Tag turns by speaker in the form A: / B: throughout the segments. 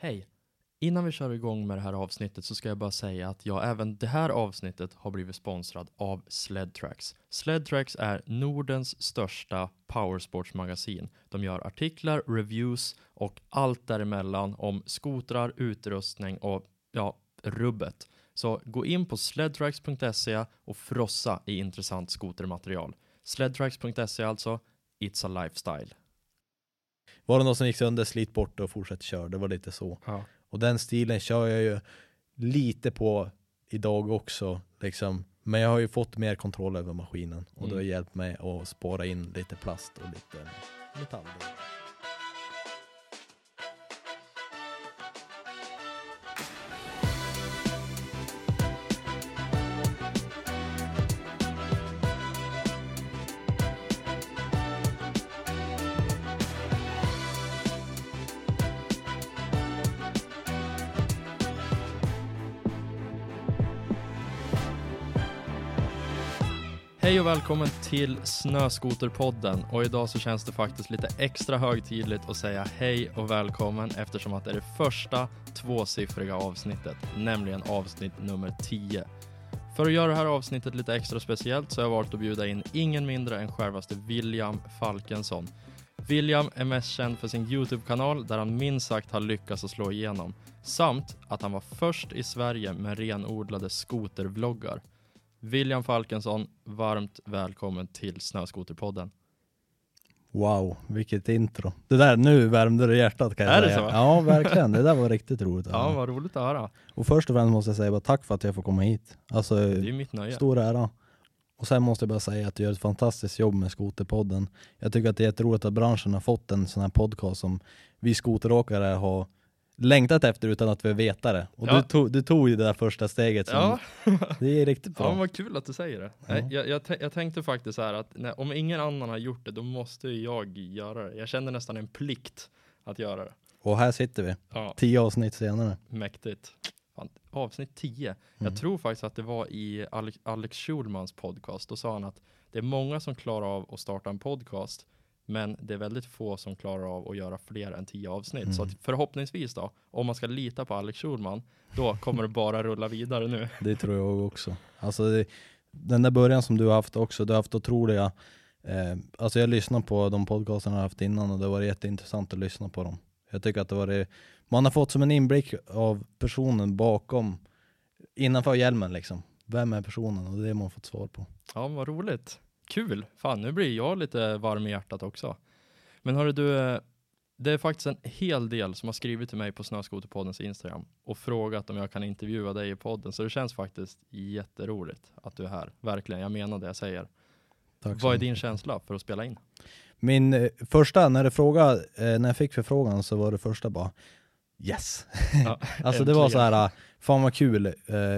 A: Hej! Innan vi kör igång med det här avsnittet så ska jag bara säga att jag även det här avsnittet har blivit sponsrad av Sledtracks. Sledtracks är Nordens största powersportsmagasin. De gör artiklar, reviews och allt däremellan om skotrar, utrustning och ja, rubbet. Så gå in på sledtracks.se och frossa i intressant skotermaterial. Sledtracks.se alltså, it's a lifestyle.
B: Var det någon som gick sönder, slit bort och fortsätt köra. Det var lite så.
A: Ja.
B: Och den stilen kör jag ju lite på idag också. Liksom. Men jag har ju fått mer kontroll över maskinen och det har
A: Mm.
B: hjälpt mig att spara in lite plast och lite metall.
A: Välkommen till Snöskoterpodden och idag så känns det faktiskt lite extra högtidligt att säga hej och välkommen eftersom att det är det första tvåsiffriga avsnittet, nämligen avsnitt nummer 10. För att göra det här avsnittet lite extra speciellt så har jag valt att bjuda in ingen mindre än självaste William Falkensson. William är mest känd för sin Youtube-kanal där han minst sagt har lyckats att slå igenom, samt att han var först i Sverige med renodlade skotervloggar. William Falkensson, varmt välkommen till Snöskoterpodden.
B: Wow, vilket intro. Det där, nu värmde det hjärtat kan jag
A: Är det
B: säga.
A: så?
B: Ja, verkligen. Det där var riktigt roligt. att
A: Ja,
B: höra.
A: vad roligt att höra.
B: Och först och främst måste jag säga bara tack för att jag får komma hit. Alltså,
A: Det är mitt nöje.
B: Stor ära. Och sen måste jag bara säga att du gör ett fantastiskt jobb med Skoterpodden. Jag tycker att det är jätteroligt att branschen har fått en sån här podcast som vi skoteråkare har längtat efter utan att vi vet det. Och
A: Ja.
B: du, tog, du tog ju det där första steget. Som,
A: Ja,
B: Det är riktigt bra.
A: ja vad kul att du säger det.
B: Ja.
A: Jag, jag, jag tänkte faktiskt så här att när, om ingen annan har gjort det, då måste jag göra det. Jag känner nästan en plikt att göra det.
B: Och här sitter vi,
A: Ja,
B: tio avsnitt senare.
A: mäktigt. Fan, avsnitt 10.
B: Mm.
A: Jag tror faktiskt att det var i Alex, Alex Schulmans podcast. Då sa han att det är många som klarar av att starta en podcast, men det är väldigt få som klarar av att göra fler än 10 avsnitt. Så
B: Mm.
A: att förhoppningsvis då, om man ska lita på Alex Schulman, då kommer det bara rulla vidare nu.
B: Det tror jag också. Alltså det, den där början som du har haft också, du har haft otroliga eh, Alltså jag lyssnar på de podcasterna jag har haft innan och det var jätteintressant att lyssna på dem. Jag tycker att det var man har fått som en inblick av personen bakom, innanför hjälmen liksom. Vem är personen? Och det har man fått svar på.
A: Ja, vad roligt. Kul. Fan, nu blir jag lite varm i hjärtat också. Men hörru du, eh, det är faktiskt en hel del som har skrivit till mig på Snöskoterpoddens Instagram och frågat om jag kan intervjua dig i podden. Så det känns faktiskt jätteroligt att du är här. Verkligen, jag menar det jag säger.
B: Tack
A: Vad är din känsla för att spela in?
B: Min eh, första, när, du frågade, eh, när jag fick förfrågan så var det första bara Yes!
A: Ja,
B: alltså det var så här, fan vad kul,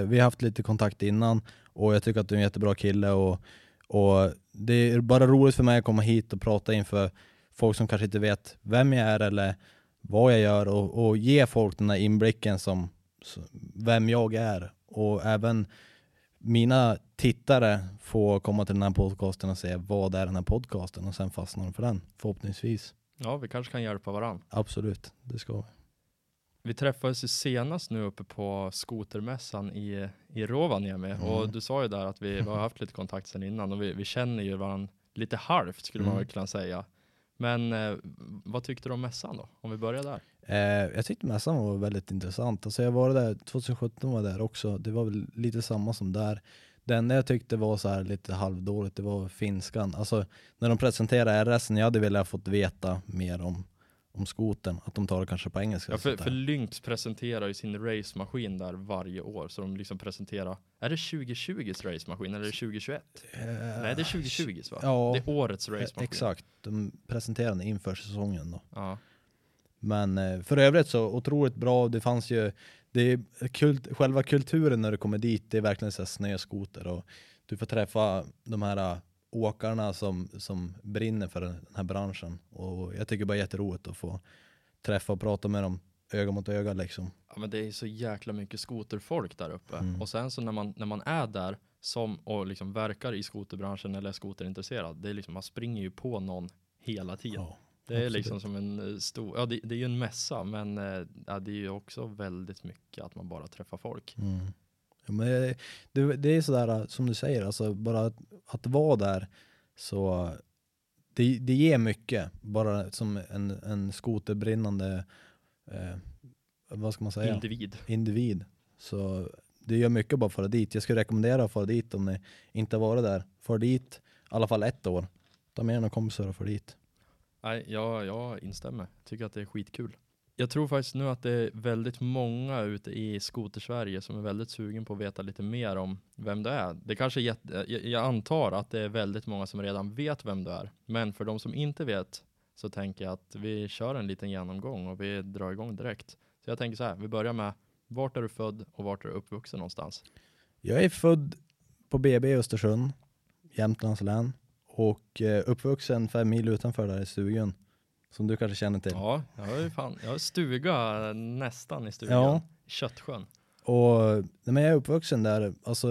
B: vi har haft lite kontakt innan och jag tycker att du är en jättebra kille och, och det är bara roligt för mig att komma hit och prata inför folk som kanske inte vet vem jag är eller vad jag gör och, och ge folk den där inblicken som, som vem jag är och även mina tittare får komma till den här podcasten och se vad är den här podcasten och sen fastnar de för den, förhoppningsvis.
A: Ja, vi kanske kan hjälpa varandra.
B: Absolut, det ska vi.
A: Vi träffades ju senast nu uppe på skotermässan i, i Rovaniemi
B: Mm.
A: och du sa ju där att vi, vi har haft lite kontakt sedan innan och vi, vi känner ju varandra lite halvt skulle man
B: Mm.
A: väl kunna säga. Men eh, vad tyckte du om mässan då? Om vi börjar där.
B: Eh, jag tyckte mässan var väldigt intressant. Alltså jag var där, 2017 var jag där också, det var väl lite samma som där. Det enda jag tyckte var så här lite halvdåligt, det var finskan. Alltså när de presenterade RS, jag hade velat fått veta mer om, om skoten, att de tar det kanske på engelska.
A: Ja, för, för. Lynx presenterar ju sin racemaskin där varje år, så de liksom presenterar, är det 2020s racemaskin eller är det 2021?
B: Eh,
A: Nej, det är 2020s va?
B: Ja,
A: Det är årets racemaskin.
B: exakt. De presenterade den inför säsongen då.
A: Ja.
B: Men eh, för övrigt så otroligt bra, det fanns ju, det är kult, själva kulturen när du kommer dit, det är verkligen så här snöskoter och du får träffa de här åkarna som, som brinner för den här branschen och jag tycker bara jätteroligt att få träffa och prata med dem öga mot öga liksom.
A: ja, men det är så jäkla mycket skoterfolk där uppe.
B: Mm.
A: Och sen så när man, när man är där som och liksom verkar i skoterbranschen eller är skoterintresserad, det är liksom, man springer ju på någon hela tiden.
B: Ja.
A: Det är
B: Absolut.
A: liksom som en eh, stor, ja det, det är ju en mässa men eh, ja, det är ju också väldigt mycket att man bara träffar folk.
B: Mm. Men det, det, det är sådär som du säger, alltså bara att, att vara där så det, det ger mycket. Bara som en, en skoterbrinnande, eh, vad ska man säga?
A: Individ.
B: individ. Så det gör mycket bara att fara dit. Jag skulle rekommendera att fara dit om ni inte har varit där. Far dit i alla fall ett år. Ta med några kompisar och far dit.
A: Nej, jag, jag instämmer. Tycker att det är skitkul. Jag tror faktiskt nu att det är väldigt många ute i skotersverige som är väldigt sugen på att veta lite mer om vem du är. Det kanske jätte, jag, antar att det är väldigt många som redan vet vem du är. Men för de som inte vet så tänker jag att vi kör en liten genomgång och vi drar igång direkt. Så jag tänker så här, vi börjar med vart är du född och vart är du uppvuxen någonstans?
B: Jag är född på BB i Östersund, Jämtlands län. Och eh, uppvuxen fem mil utanför där i stugan. Som du kanske känner till.
A: Ja, jag har ju fan, jag har stuga nästan i stugan.
B: Ja.
A: Köttsjön.
B: Och men jag är uppvuxen där, alltså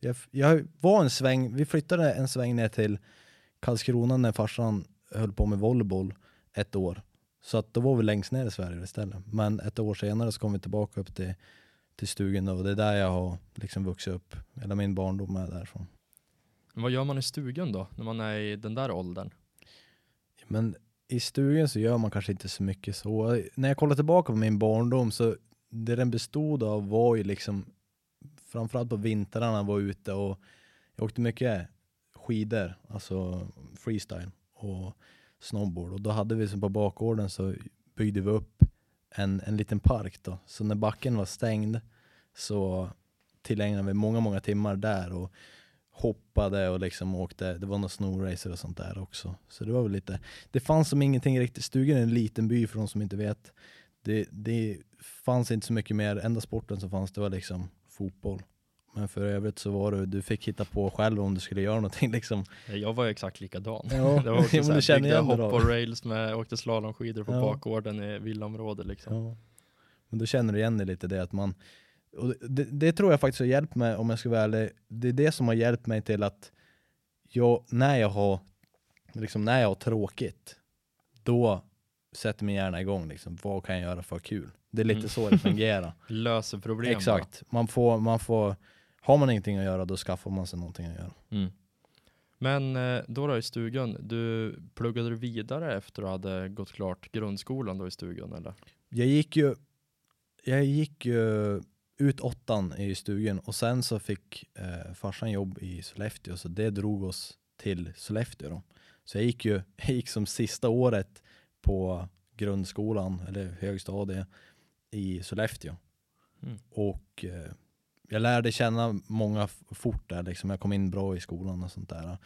B: jag, jag var en sväng, vi flyttade en sväng ner till Karlskrona när farsan höll på med volleyboll ett år. Så att då var vi längst ner i Sverige istället. Men ett år senare så kom vi tillbaka upp till, till stugan då, och det är där jag har liksom vuxit upp. Hela min barndom är därifrån.
A: Men vad gör man i stugan då, när man är i den där åldern?
B: Men i stugan så gör man kanske inte så mycket så. När jag kollar tillbaka på min barndom så det den bestod av var ju liksom framförallt på vintrarna var ute och jag åkte mycket skidor, alltså freestyle och snowboard och då hade vi som på bakgården så byggde vi upp en, en liten park då. Så när backen var stängd så tillägnade vi många, många timmar där och hoppade och liksom åkte, det var några snowracer och sånt där också. Så det var väl lite, det fanns som ingenting riktigt, stugan är en liten by för de som inte vet. Det, det fanns inte så mycket mer, enda sporten som fanns det var liksom fotboll. Men för övrigt så var det, du fick hitta på själv om du skulle göra någonting liksom.
A: Jag var ju exakt likadan.
B: Ja,
A: det var också
B: men
A: så här,
B: du känner
A: byggde hopp och rails med, åkte slalomskidor på
B: Ja.
A: bakgården i villaområdet liksom.
B: Ja. Men då känner du igen det lite det att man, och det, det tror jag faktiskt har hjälpt mig om jag ska vara ärlig, det är det som har hjälpt mig till att jag, när jag har, liksom när jag har tråkigt, då sätter min hjärna igång liksom, vad kan jag göra för kul? Det är lite
A: Mm.
B: så det fungerar.
A: Löser problem bara.
B: Exakt, man får, man får, har man ingenting att göra då skaffar man sig någonting att göra.
A: Mm. Men eh, då, då i stugan, du pluggade du vidare efter att du hade gått klart grundskolan då i stugan eller?
B: Jag gick ju, jag gick ju ut åttan i stugan och sen så fick eh, farsan jobb i Sollefteå så det drog oss till Sollefteå då. Så jag gick ju, jag gick som sista året på grundskolan eller högstadiet i Sollefteå.
A: Mm.
B: Och eh, jag lärde känna många fort där liksom. Jag kom in bra i skolan och sånt där.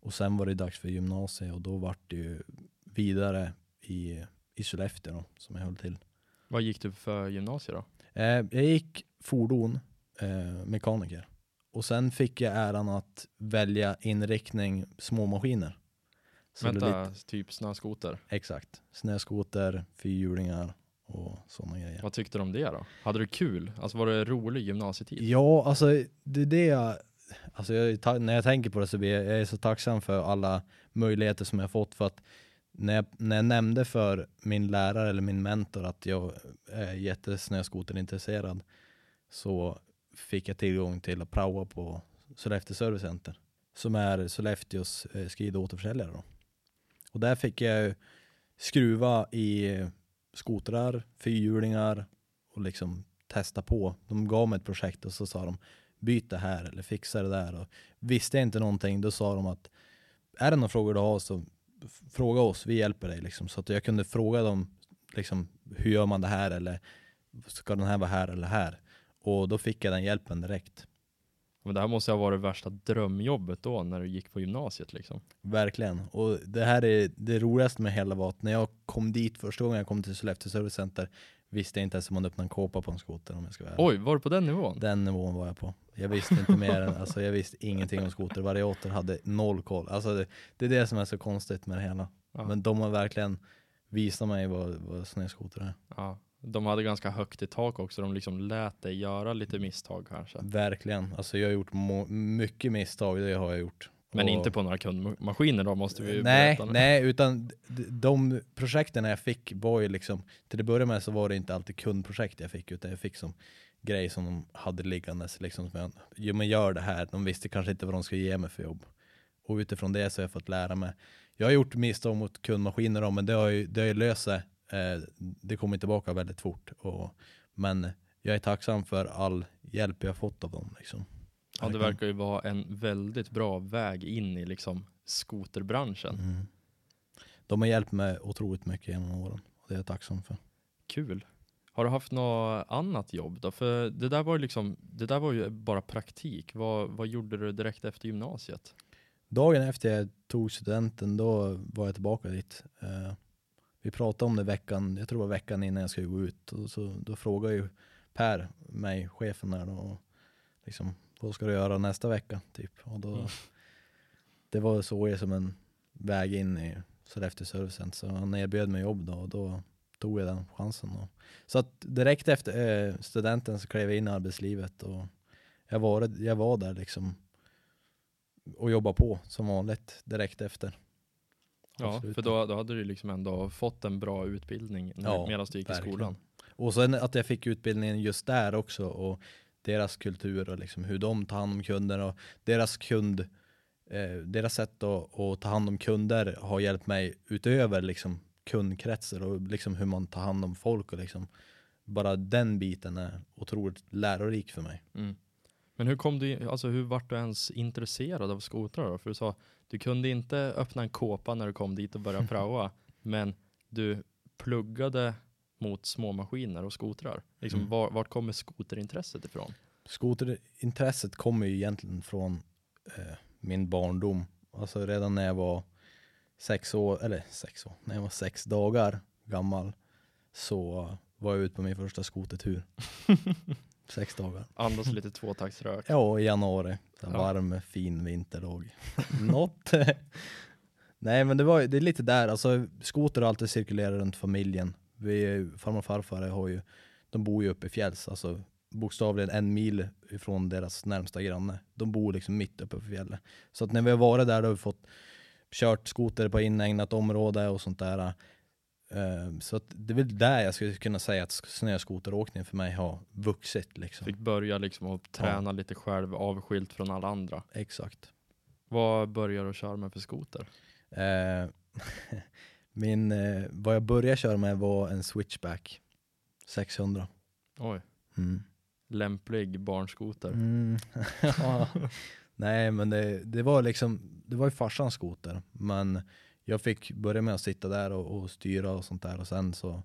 B: Och sen var det dags för gymnasiet och då vart det ju vidare i, i Sollefteå då, som jag höll till.
A: Vad gick du för gymnasiet då?
B: Eh, jag gick fordon, eh, mekaniker. Och sen fick jag äran att välja inriktning småmaskiner. Så
A: Vänta,
B: lite,
A: typ snöskoter.
B: exakt. Snöskoter, fyrhjulingar och sådana grejer.
A: Vad tyckte du om det då? Hade du kul? Alltså var det rolig gymnasietid?
B: Ja, alltså det är det jag, alltså jag, när jag tänker på det så blir jag, jag är så tacksam för alla möjligheter som jag fått för att när jag, när jag nämnde för min lärare eller min mentor att jag är jättesnöskoterintresserad så fick jag tillgång till att praoa på Sollefteå Service Center som är Sollefteås eh, skridåterförsäljare. då. Och där fick jag skruva i skotrar, fyrhjulingar och liksom testa på. De gav mig ett projekt och så sa de byt det här eller fixa det där. Och visste jag inte någonting då sa de att är det några frågor du har så fråga oss, vi hjälper dig. Liksom. Så att jag kunde fråga dem liksom, hur gör man det här eller ska den här vara här eller här? Och då fick jag den hjälpen direkt.
A: Men det här måste ha varit värsta drömjobbet då när du gick på gymnasiet liksom.
B: Verkligen. Och det här är det roligaste med hela var att när jag kom dit första gången jag kom till Sollefteå Service Center visste jag inte ens om man öppnade en kåpa på en skoter om jag ska vara.
A: Oj, var du på den nivån?
B: Den nivån var jag på. Jag visste inte mer än, alltså jag visste ingenting om skoter. Variator hade noll koll. Alltså det, det är det som är så konstigt med det hela.
A: Ja.
B: Men de har verkligen visat mig vad, vad snöskoter är.
A: Ja. De hade ganska högt i tak också, de liksom lät dig göra lite misstag kanske.
B: Verkligen. Alltså jag har gjort mycket misstag, det har jag gjort.
A: Men
B: Och-
A: inte på några kundmaskiner då måste vi
B: nej, nej, utan de projekten jag fick var ju liksom, till att börja med så var det inte alltid kundprojekt jag fick, utan jag fick som grej som de hade liggandes, liksom, som jag, jo men gör det här, de visste kanske inte vad de skulle ge mig för jobb. Och utifrån det så har jag fått lära mig. Jag har gjort misstag mot kundmaskiner då, men det har ju, det har ju löst sig. Eh, det kommer tillbaka väldigt fort. Och, men jag är tacksam för all hjälp jag fått av dem. Liksom.
A: Ja, det verkar ju vara en väldigt bra väg in i liksom skoterbranschen.
B: Mm. De har hjälpt mig otroligt mycket genom åren. Och det är jag tacksam för.
A: Kul. Har du haft något annat jobb då? För det där var ju liksom, det där var ju bara praktik. Vad, vad gjorde du direkt efter gymnasiet?
B: Dagen efter jag tog studenten, då var jag tillbaka dit. Vi pratade om det veckan, jag tror det var veckan innan jag skulle gå ut. Och så, då frågade ju Per mig, chefen där, då, liksom, vad ska du göra nästa vecka? Typ. Och då,
A: Mm.
B: Det var så jag som en väg in i Sollefteå Service Center. Så han erbjöd mig jobb då och då tog jag den chansen. Då. Så att direkt efter eh, studenten så klev jag in i arbetslivet och jag var, jag var där liksom och jobba på som vanligt direkt efter.
A: Ja,
B: Absolut.
A: för då, då hade du liksom ändå fått en bra utbildning
B: Ja,
A: medan du gick
B: verkligen.
A: i skolan.
B: Och sen att jag fick utbildningen just där också och deras kultur och liksom hur de tar hand om kunder och deras kund, eh, deras sätt att, att ta hand om kunder har hjälpt mig utöver liksom kundkretsar och liksom hur man tar hand om folk och liksom bara den biten är otroligt lärorik för mig.
A: Mm. Men hur kom du, alltså hur vart du ens intresserad av skotrar då? För du sa, du kunde inte öppna en kåpa när du kom dit och började praoa, men du pluggade mot små maskiner och skotrar. Liksom,
B: Mm.
A: var, vart kommer skoterintresset ifrån?
B: Skoterintresset kommer ju egentligen från eh, min barndom. Alltså redan när jag var sex år, eller sex år, när jag var sex dagar gammal så var jag ute på min första skotertur. sex dagar.
A: Andas lite tvåtaktsrök.
B: Ja, i januari. En
A: Ja.
B: varm, fin vinterdag. Något. Nej men det, var, det är lite där, alltså skoter har alltid cirkulerat runt familjen. Vi, farmor och farfar har ju, de bor ju uppe i fjälls, alltså bokstavligen en mil ifrån deras närmsta granne. De bor liksom mitt uppe på fjället. Så att när vi har varit där då har vi fått kört skoter på inägnat område och sånt där. Eh, Så det är väl där jag skulle kunna säga att snöskoteråkning för mig har vuxit liksom.
A: Fick börja liksom att träna lite själv, avskilt från alla andra.
B: Exakt.
A: Vad började du köra med för skoter?
B: Eh, min, eh, vad jag började köra med var en switchback 600.
A: Oj,
B: Mm.
A: lämplig barnskoter.
B: Mm. ja. Nej men det, det var liksom, det var ju farsans skoter. Men jag fick börja med att sitta där och, och styra och sånt där och sen så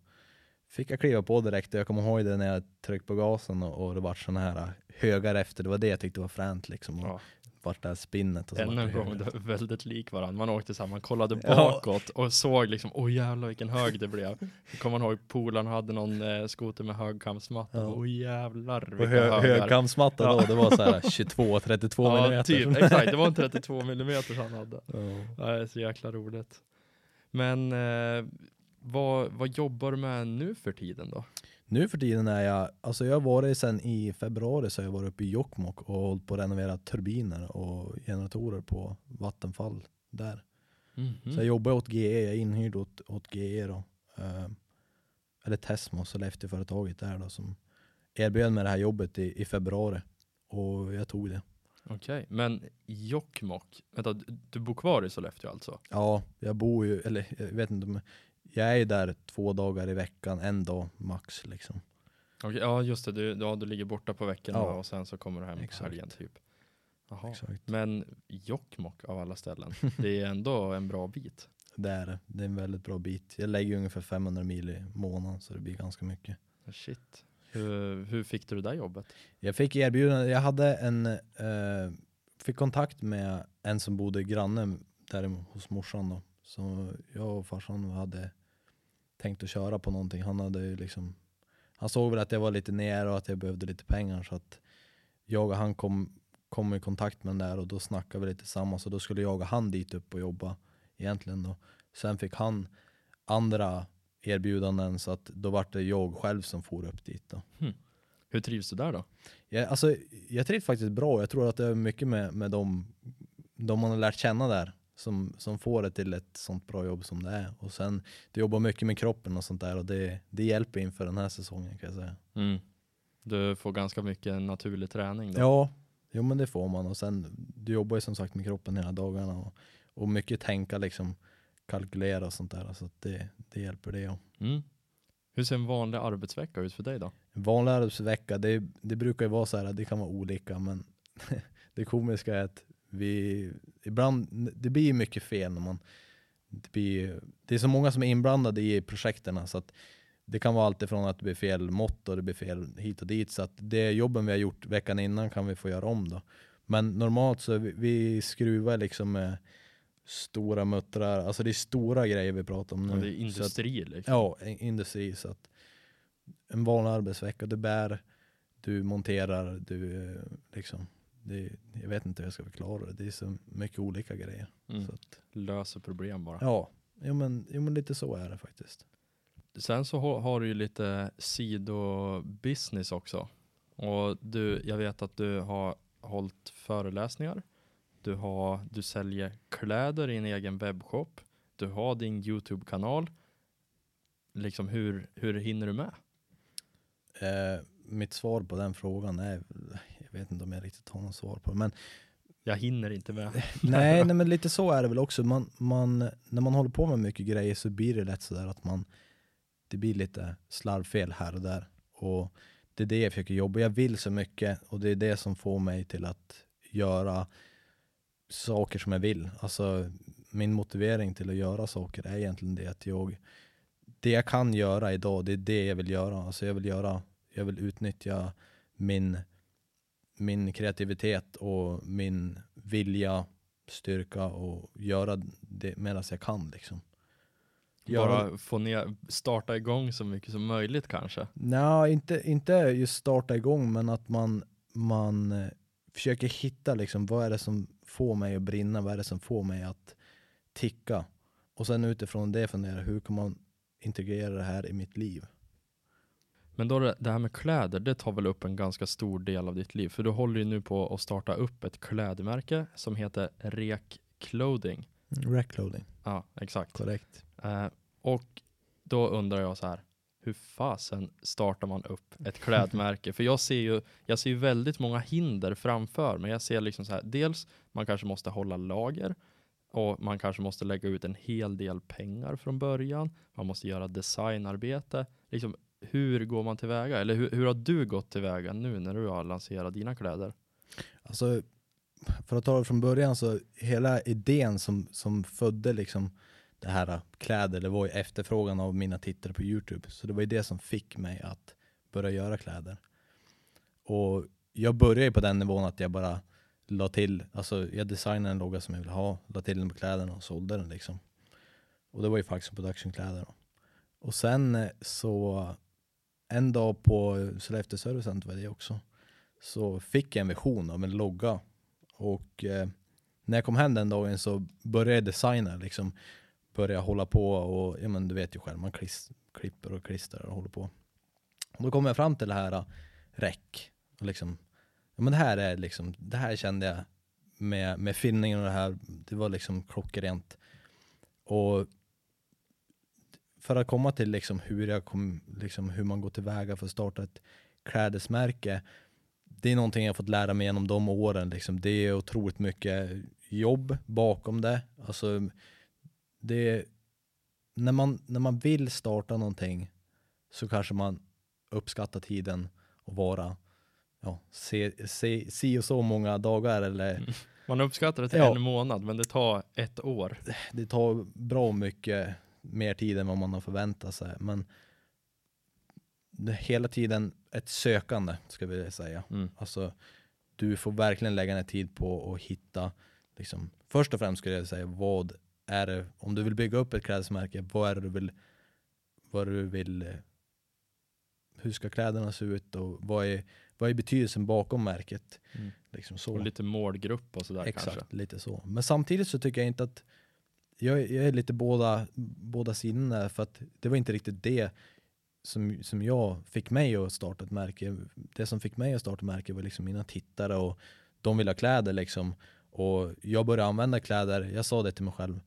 B: fick jag kliva på direkt. Och Jag kommer ihåg det när jag tryckte på gasen och, och det var såna här högar efter. Det var det jag tyckte var fränt liksom.
A: Ja
B: vart här spinnet och så
A: Ännu en gång, det var väldigt lik varandra. Man åkte samman, kollade
B: Ja.
A: bakåt och såg liksom, åh jävlar vilken hög det blev. Då kommer man ihåg polaren hade någon eh, skoter med högkamsmatta.
B: Ja.
A: Åh jävlar
B: Och
A: vilka
B: hö,
A: högar.
B: högkamsmatta
A: Ja.
B: då, det var så här 22-32
A: Ja,
B: millimeter.
A: typ, exakt. Det var en 32 millimeter han hade.
B: Ja.
A: Ja, det är så jäkla roligt. Men eh, vad, vad jobbar du med nu för tiden då?
B: Nu för tiden är jag, alltså jag har varit sen i februari så har jag varit uppe i Jokkmokk och hållit på att renovera turbiner och generatorer på Vattenfall där. Så jag jobbar åt GE, jag är inhyrd åt, åt GE då. Eh, eller Tesmo, Sollefteå-företaget där då som erbjöd mig det här jobbet i, i februari. Och jag tog det.
A: Okej, men Jokkmokk, vänta, du- bor kvar i Sollefteå alltså?
B: Ja, jag bor ju, eller jag vet inte jag är ju där två dagar i veckan, en dag max liksom.
A: Okej, ja just det, du, ja, du ligger borta på veckorna
B: Ja.
A: och sen så kommer du hem på
B: Exakt.
A: helgen typ. Men Jokkmokk av alla ställen, det är ändå en bra bit.
B: Det är det. Det är en väldigt bra bit. Jag lägger ungefär 500 mil i månaden så det blir ganska mycket.
A: Shit. Hur, hur fick du det där jobbet?
B: Jag fick erbjudande, jag hade en, eh, fick kontakt med en som bodde granne där hos morsan då. Så jag och farsan hade tänkt att köra på någonting. Han hade ju liksom, han såg väl att jag var lite nere och att jag behövde lite pengar så att jag och han kom, kom i kontakt med den där och då snackade vi lite tillsammans och då skulle jag och han dit upp och jobba egentligen då. Sen fick han andra erbjudanden så att då var det jag själv som for upp dit då.
A: Hur trivs du där då?
B: Jag, alltså, jag trivs faktiskt bra. Jag tror att det är mycket med, med de, de man har lärt känna där som, som får det till ett sånt bra jobb som det är. Och sen, du jobbar mycket med kroppen och sånt där och det, det hjälper inför den här säsongen kan jag säga.
A: Mm. Du får ganska mycket naturlig träning då.
B: Ja, jo men det får man och sen, du jobbar ju som sagt med kroppen hela dagarna och, och mycket tänka liksom, kalkylera och sånt där så det, det hjälper det. Ja.
A: Mm. Hur ser en vanlig arbetsvecka ut för dig då?
B: En vanlig arbetsvecka, det, det brukar ju vara så här, det kan vara olika men det komiska är att vi, ibland, det blir mycket fel när man, det, blir, det är så många som är inblandade i projekten så att det kan vara alltifrån att det blir fel mått och det blir fel hit och dit så att det jobben vi har gjort veckan innan kan vi få göra om då. Men normalt så vi, vi skruvar liksom med stora muttrar, alltså det är stora grejer vi pratar om nu.
A: Ja, det är industri
B: att,
A: liksom.
B: Ja, industri så att en vanlig arbetsvecka, du bär, du monterar, du liksom det, jag vet inte hur jag ska förklara det. Det är så mycket olika grejer.
A: Mm.
B: Så att,
A: Löser problem bara.
B: ja, jo men, jo men lite så är det faktiskt.
A: Sen så har, har du ju lite sidobusiness också. Och du, jag vet att du har hållit föreläsningar. Du, har, du säljer kläder i en egen webbshop. Du har din YouTube-kanal. Liksom hur, hur hinner du med?
B: Eh, mitt svar på den frågan är, jag vet inte om jag riktigt har något svar på det, men
A: Jag hinner inte med.
B: nej, nej men lite så är det väl också. Man, man, när man håller på med mycket grejer så blir det lätt sådär att man, det blir lite slarvfel här och där. Och det är det jag försöker jobba, jag vill så mycket och det är det som får mig till att göra saker som jag vill. Alltså min motivering till att göra saker är egentligen det att jag, det jag kan göra idag, det är det jag vill göra. Alltså jag vill göra, jag vill utnyttja min, min kreativitet och min vilja, styrka och göra det medan jag kan liksom.
A: Bara få ner, starta igång så mycket som möjligt kanske.
B: Nej, inte, inte just starta igång, men att man, man eh, försöker hitta liksom, vad är det som får mig att brinna, vad är det som får mig att ticka? Och sen utifrån det fundera, hur kan man integrera det här i mitt liv?
A: Men då det, här med kläder, det tar väl upp en ganska stor del av ditt liv. För du håller ju nu på att starta upp ett klädmärke som heter Rek Clothing.
B: Rackloading,
A: Ja, exakt.
B: korrekt.
A: Eh, och då undrar jag så här, hur fasen startar man upp ett klädmärke? För jag ser ju, jag ser ju väldigt många hinder framför mig. Jag ser liksom så här, dels man kanske måste hålla lager och man kanske måste lägga ut en hel del pengar från början. Man måste göra designarbete. Liksom, hur går man tillväga? Eller hur, hur har du gått tillväga nu när du har lanserat dina kläder?
B: Alltså, för att ta det från början så hela idén som, som födde liksom det här kläder, det var ju efterfrågan av mina tittare på Youtube. Så det var ju det som fick mig att börja göra kläder. Och jag började på den nivån att jag bara la till, alltså jag designade en logga som jag ville ha, la till den på kläderna och sålde den liksom. Och det var ju faktiskt productionkläder. Och sen eh, så, en dag på Sollefteå Service Center var det också, så fick jag en vision av en logga. Och eh, när jag kom hem den dagen så började jag designa liksom. Började hålla på och, ja men du vet ju själv, man klipper och klistrar och håller på. Och då kom jag fram till det här eh, räck. Och liksom, ja men det här är liksom, det här kände jag med, med filmningen och det här, det var liksom klockrent. Och för att komma till liksom hur, jag kom, liksom hur man går tillväga för att starta ett klädesmärke, det är någonting jag fått lära mig genom de åren. Liksom. Det är otroligt mycket jobb bakom det. Alltså, det är, när, man, när man vill starta någonting så kanske man uppskattar tiden och vara ja, se, se, si och så många dagar eller
A: Man uppskattar det till
B: Ja.
A: en månad, men det tar ett år.
B: det tar bra mycket mer tid än vad man har förväntat sig. Men det är hela tiden ett sökande, ska vi säga.
A: Mm.
B: Alltså, du får verkligen lägga ner tid på att hitta, liksom, först och främst skulle jag säga, vad är det, om du vill bygga upp ett klädesmärke, vad är det du vill, vad du vill, hur ska kläderna se ut och vad är, vad är betydelsen bakom märket?
A: Mm.
B: Liksom så.
A: Och lite målgrupp och sådär
B: Exakt,
A: kanske.
B: lite så. Men samtidigt så tycker jag inte att jag, jag är lite båda, båda sidorna för att det var inte riktigt det som, som jag fick mig att starta ett märke. Det som fick mig att starta ett märke var liksom mina tittare och de vill ha kläder liksom. Och jag började använda kläder, jag sa det till mig själv.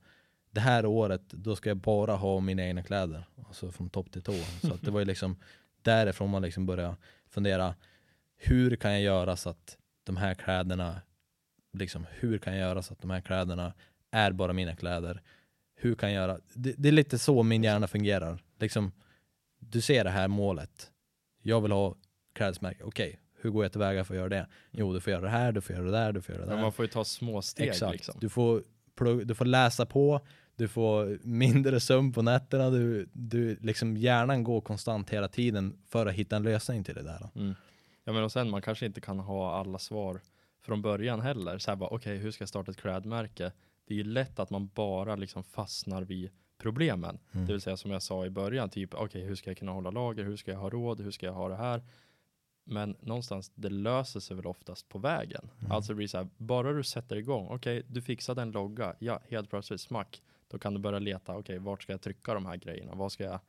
B: Det här året, då ska jag bara ha mina egna kläder. Alltså från topp till tå. Så att det var ju liksom därifrån man liksom började fundera. Hur kan jag göra så att de här kläderna, liksom hur kan jag göra så att de här kläderna är bara mina kläder? Hur kan jag göra? Det, det är lite så min hjärna fungerar. Liksom, du ser det här målet. Jag vill ha klädesmärke. Okej, hur går jag tillväga för att göra det? Jo, du får göra det här, du får göra det där, du får göra det där.
A: Men man får ju ta små steg
B: Exakt.
A: liksom.
B: Du, får du får läsa på, du får mindre sömn på nätterna, du, du liksom hjärnan går konstant hela tiden för att hitta en lösning till det där.
A: Mm. Ja men och sen man kanske inte kan ha alla svar från början heller. Så här bara, okej hur ska jag starta ett klädmärke? Det är ju lätt att man bara liksom fastnar vid problemen.
B: Mm.
A: Det vill säga som jag sa i början, typ okej hur ska jag kunna hålla lager, hur ska jag ha råd, hur ska jag ha det här? Men någonstans, det löser sig väl oftast på vägen.
B: Mm.
A: Alltså det blir så här, bara du sätter igång, okej du fixade en logga, ja helt plötsligt smack. Då kan du börja leta, okej vart ska jag trycka de här grejerna? Vad ska jag,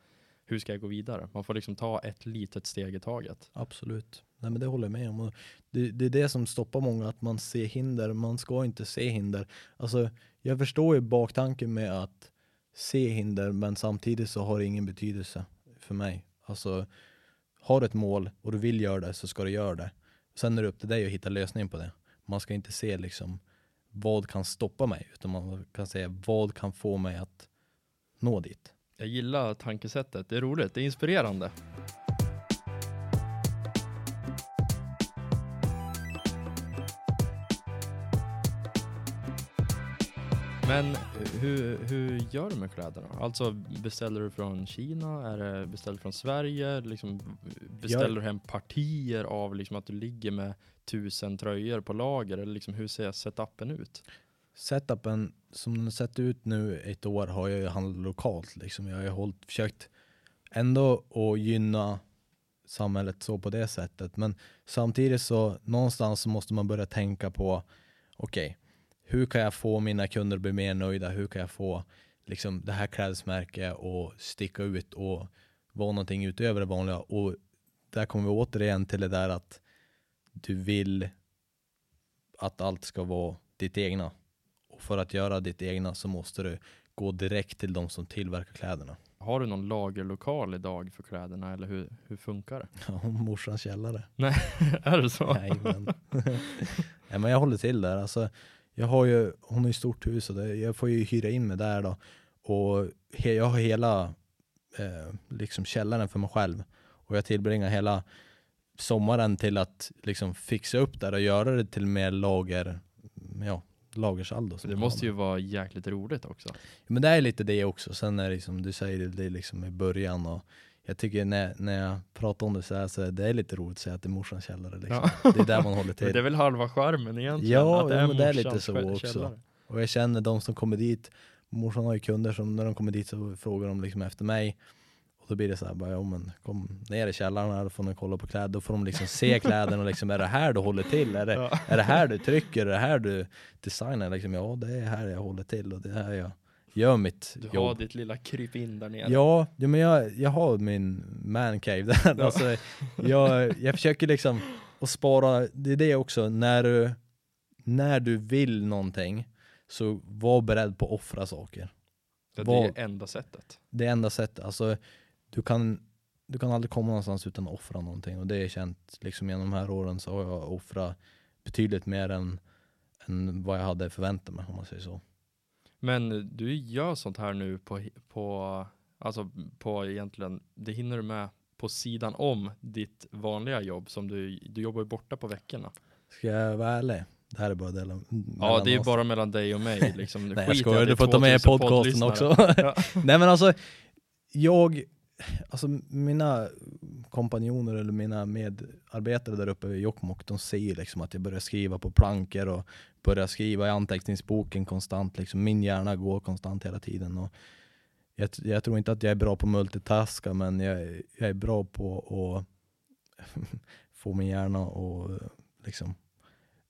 A: hur ska jag gå vidare? Man får liksom ta ett litet steg i taget.
B: Absolut. Nej men det håller jag med om. Det, det är det som stoppar många, att man ser hinder. Man ska inte se hinder. Alltså, jag förstår ju baktanken med att se hinder, men samtidigt så har det ingen betydelse för mig. Alltså, har du ett mål och du vill göra det så ska du göra det. Sen är det upp till dig att hitta lösningen på det. Man ska inte se liksom vad kan stoppa mig, utan man kan säga vad kan få mig att nå dit.
A: Jag gillar tankesättet, det är roligt, det är inspirerande. Men hur, hur gör du med kläderna? Alltså beställer du från Kina? Är det beställt från Sverige? Liksom, beställer du hem partier av liksom att du ligger med tusen tröjor på lager? Eller liksom, hur ser setupen ut?
B: setupen som den har sett ut nu ett år har jag ju handlat lokalt. Liksom. Jag har ju hållit, försökt ändå att gynna samhället så på det sättet. Men samtidigt så någonstans så måste man börja tänka på okej, hur kan jag få mina kunder att bli mer nöjda? Hur kan jag få liksom, det här klädesmärket att sticka ut och vara någonting utöver det vanliga? Och där kommer vi återigen till det där att du vill att allt ska vara ditt egna. Och för att göra ditt egna så måste du gå direkt till de som tillverkar kläderna.
A: Har du någon lagerlokal idag för kläderna eller hur, hur funkar det?
B: Ja, morsans källare.
A: är det så?
B: Nej, men. Nej, men jag håller till där. Alltså, jag har ju, hon har ju stort hus och det, jag får ju hyra in mig där då. Och he, jag har hela eh, liksom källaren för mig själv. Och jag tillbringar hela sommaren till att liksom fixa upp där och göra det till mer lager, ja, lagersaldo.
A: Det måste ju vara jäkligt roligt också.
B: Men det är lite det också. Sen är det som du säger, det är liksom i början och jag tycker när, när jag pratar om det så här så är det lite roligt att säga att det är morsans källare. Liksom. Det är där man håller
A: Men
B: till.
A: det är väl halva charmen egentligen?
B: Ja,
A: att det
B: ja,
A: är
B: men det är lite så
A: kä-
B: också.
A: källare.
B: Och jag känner de som kommer dit, morsan har ju kunder som när de kommer dit så frågar de liksom efter mig. Och då blir det så här, bara, ja, men kom ner i källaren här, då får ni kolla på kläder. Då får de liksom se kläderna och liksom, är det här du håller till? Är det,
A: Ja.
B: är det här du trycker? Är det här du designar? Liksom, ja, det är här jag håller till och det är här jag gör mitt
A: Du har
B: jobb.
A: ditt lilla kryp in där nere.
B: Ja, ja men jag, jag har min man cave där.
A: Ja.
B: Alltså, jag, jag försöker liksom att spara, det är det också, när du, när du vill någonting så var beredd på att offra saker.
A: det är enda sättet.
B: Det är enda sättet, alltså du kan, du kan aldrig komma någonstans utan att offra någonting och det är känt liksom genom de här åren så har jag offrat betydligt mer än, än vad jag hade förväntat mig om man säger så.
A: Men du gör sånt här nu på, på, alltså på egentligen, det hinner du med på sidan om ditt vanliga jobb som du, du jobbar ju borta på veckorna.
B: Ska jag vara ärlig? Det här är bara delen,
A: Ja, det är
B: oss.
A: bara mellan dig och mig liksom.
B: Nej jag skojar, du får ta med i
A: 2000
B: podcasten också.
A: Ja.
B: Nej men alltså, jag, alltså mina kompanjoner eller mina medarbetare där uppe i Jokkmokk, de ser liksom att jag börjar skriva på plankor och börjar skriva i anteckningsboken konstant. Liksom. Min hjärna går konstant hela tiden. Och jag, jag tror inte att jag är bra på multitaska, men jag, jag är bra på att få min hjärna och liksom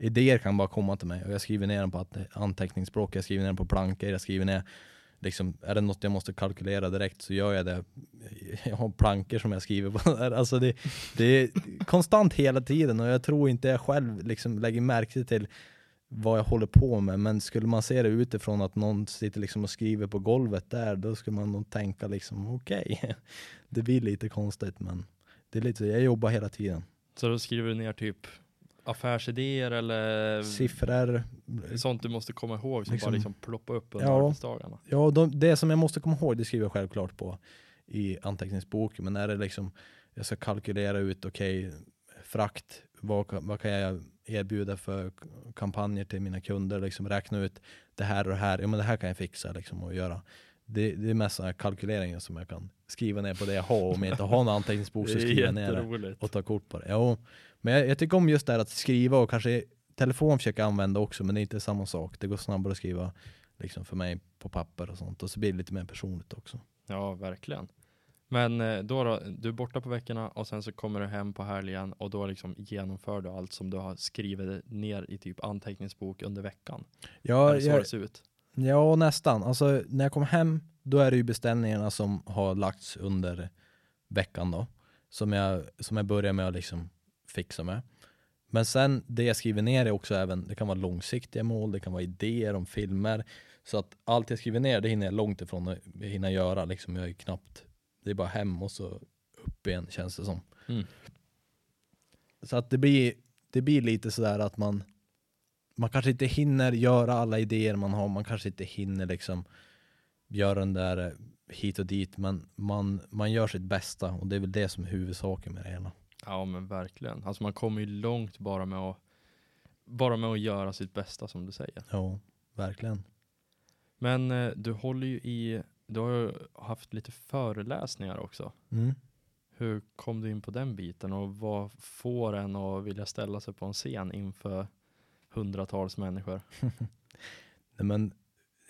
B: Idéer kan bara komma till mig och jag skriver ner dem på anteckningsspråk, anteckningsblock, jag skriver ner dem på plankor, jag skriver ner liksom, är det något jag måste kalkylera direkt så gör jag det. Jag har plankor som jag skriver på. Alltså det, det är konstant hela tiden och jag tror inte jag själv liksom lägger märke till vad jag håller på med, men skulle man se det utifrån att någon sitter liksom och skriver på golvet där, då skulle man nog tänka liksom okej, okay. det blir lite konstigt men det är lite, jag jobbar hela tiden.
A: Så då skriver du ner typ affärsidéer eller
B: siffror?
A: Sånt du måste komma ihåg som liksom, bara liksom ploppar upp under
B: ja,
A: arbetsdagarna?
B: Ja, de, det som jag måste komma ihåg det skriver jag självklart på i anteckningsboken, men är det liksom jag ska kalkylera ut, okej, okay, frakt, vad, vad kan jag erbjuda för kampanjer till mina kunder, liksom räkna ut det här och det här, ja men det här kan jag fixa liksom och göra. Det, det är mest kalkyleringar som jag kan skriva ner på det jag har, om jag inte har någon anteckningsbok så skriver jag ner det och tar kort på det. Ja, men jag, jag tycker om just det här att skriva och kanske telefon försöka använda också, men det är inte samma sak. Det går snabbare att skriva liksom för mig på papper och sånt och så blir det lite mer personligt också.
A: Ja, verkligen. Men eh, då, då, du är borta på veckorna och sen så kommer du hem på helgen och då liksom genomför du allt som du har skrivit ner i typ anteckningsbok under veckan.
B: Ja,
A: Eller så jag, det ser ut.
B: Ja, nästan. Alltså när jag kommer hem, då är det ju beställningarna som har lagts under veckan då. Som jag, som jag börjar med att liksom fixa med. Men sen det jag skriver ner är också även, det kan vara långsiktiga mål, det kan vara idéer om filmer. Så att allt jag skriver ner, det hinner jag långt ifrån att hinna göra. Liksom jag är knappt det är bara hem och så upp igen känns det som. Mm. Så att det blir, det blir lite sådär att man, man kanske inte hinner göra alla idéer man har, man kanske inte hinner liksom göra den där eh, hit och dit, men man, man gör sitt bästa och det är väl det som är huvudsaken med det hela.
A: Ja men verkligen. Alltså man kommer ju långt bara med att bara med att göra sitt bästa som du säger.
B: Ja, verkligen.
A: Men eh, du håller ju i du har ju haft lite föreläsningar också.
B: Mm.
A: Hur kom du in på den biten och vad får en att vilja ställa sig på en scen inför hundratals människor?
B: Nej, men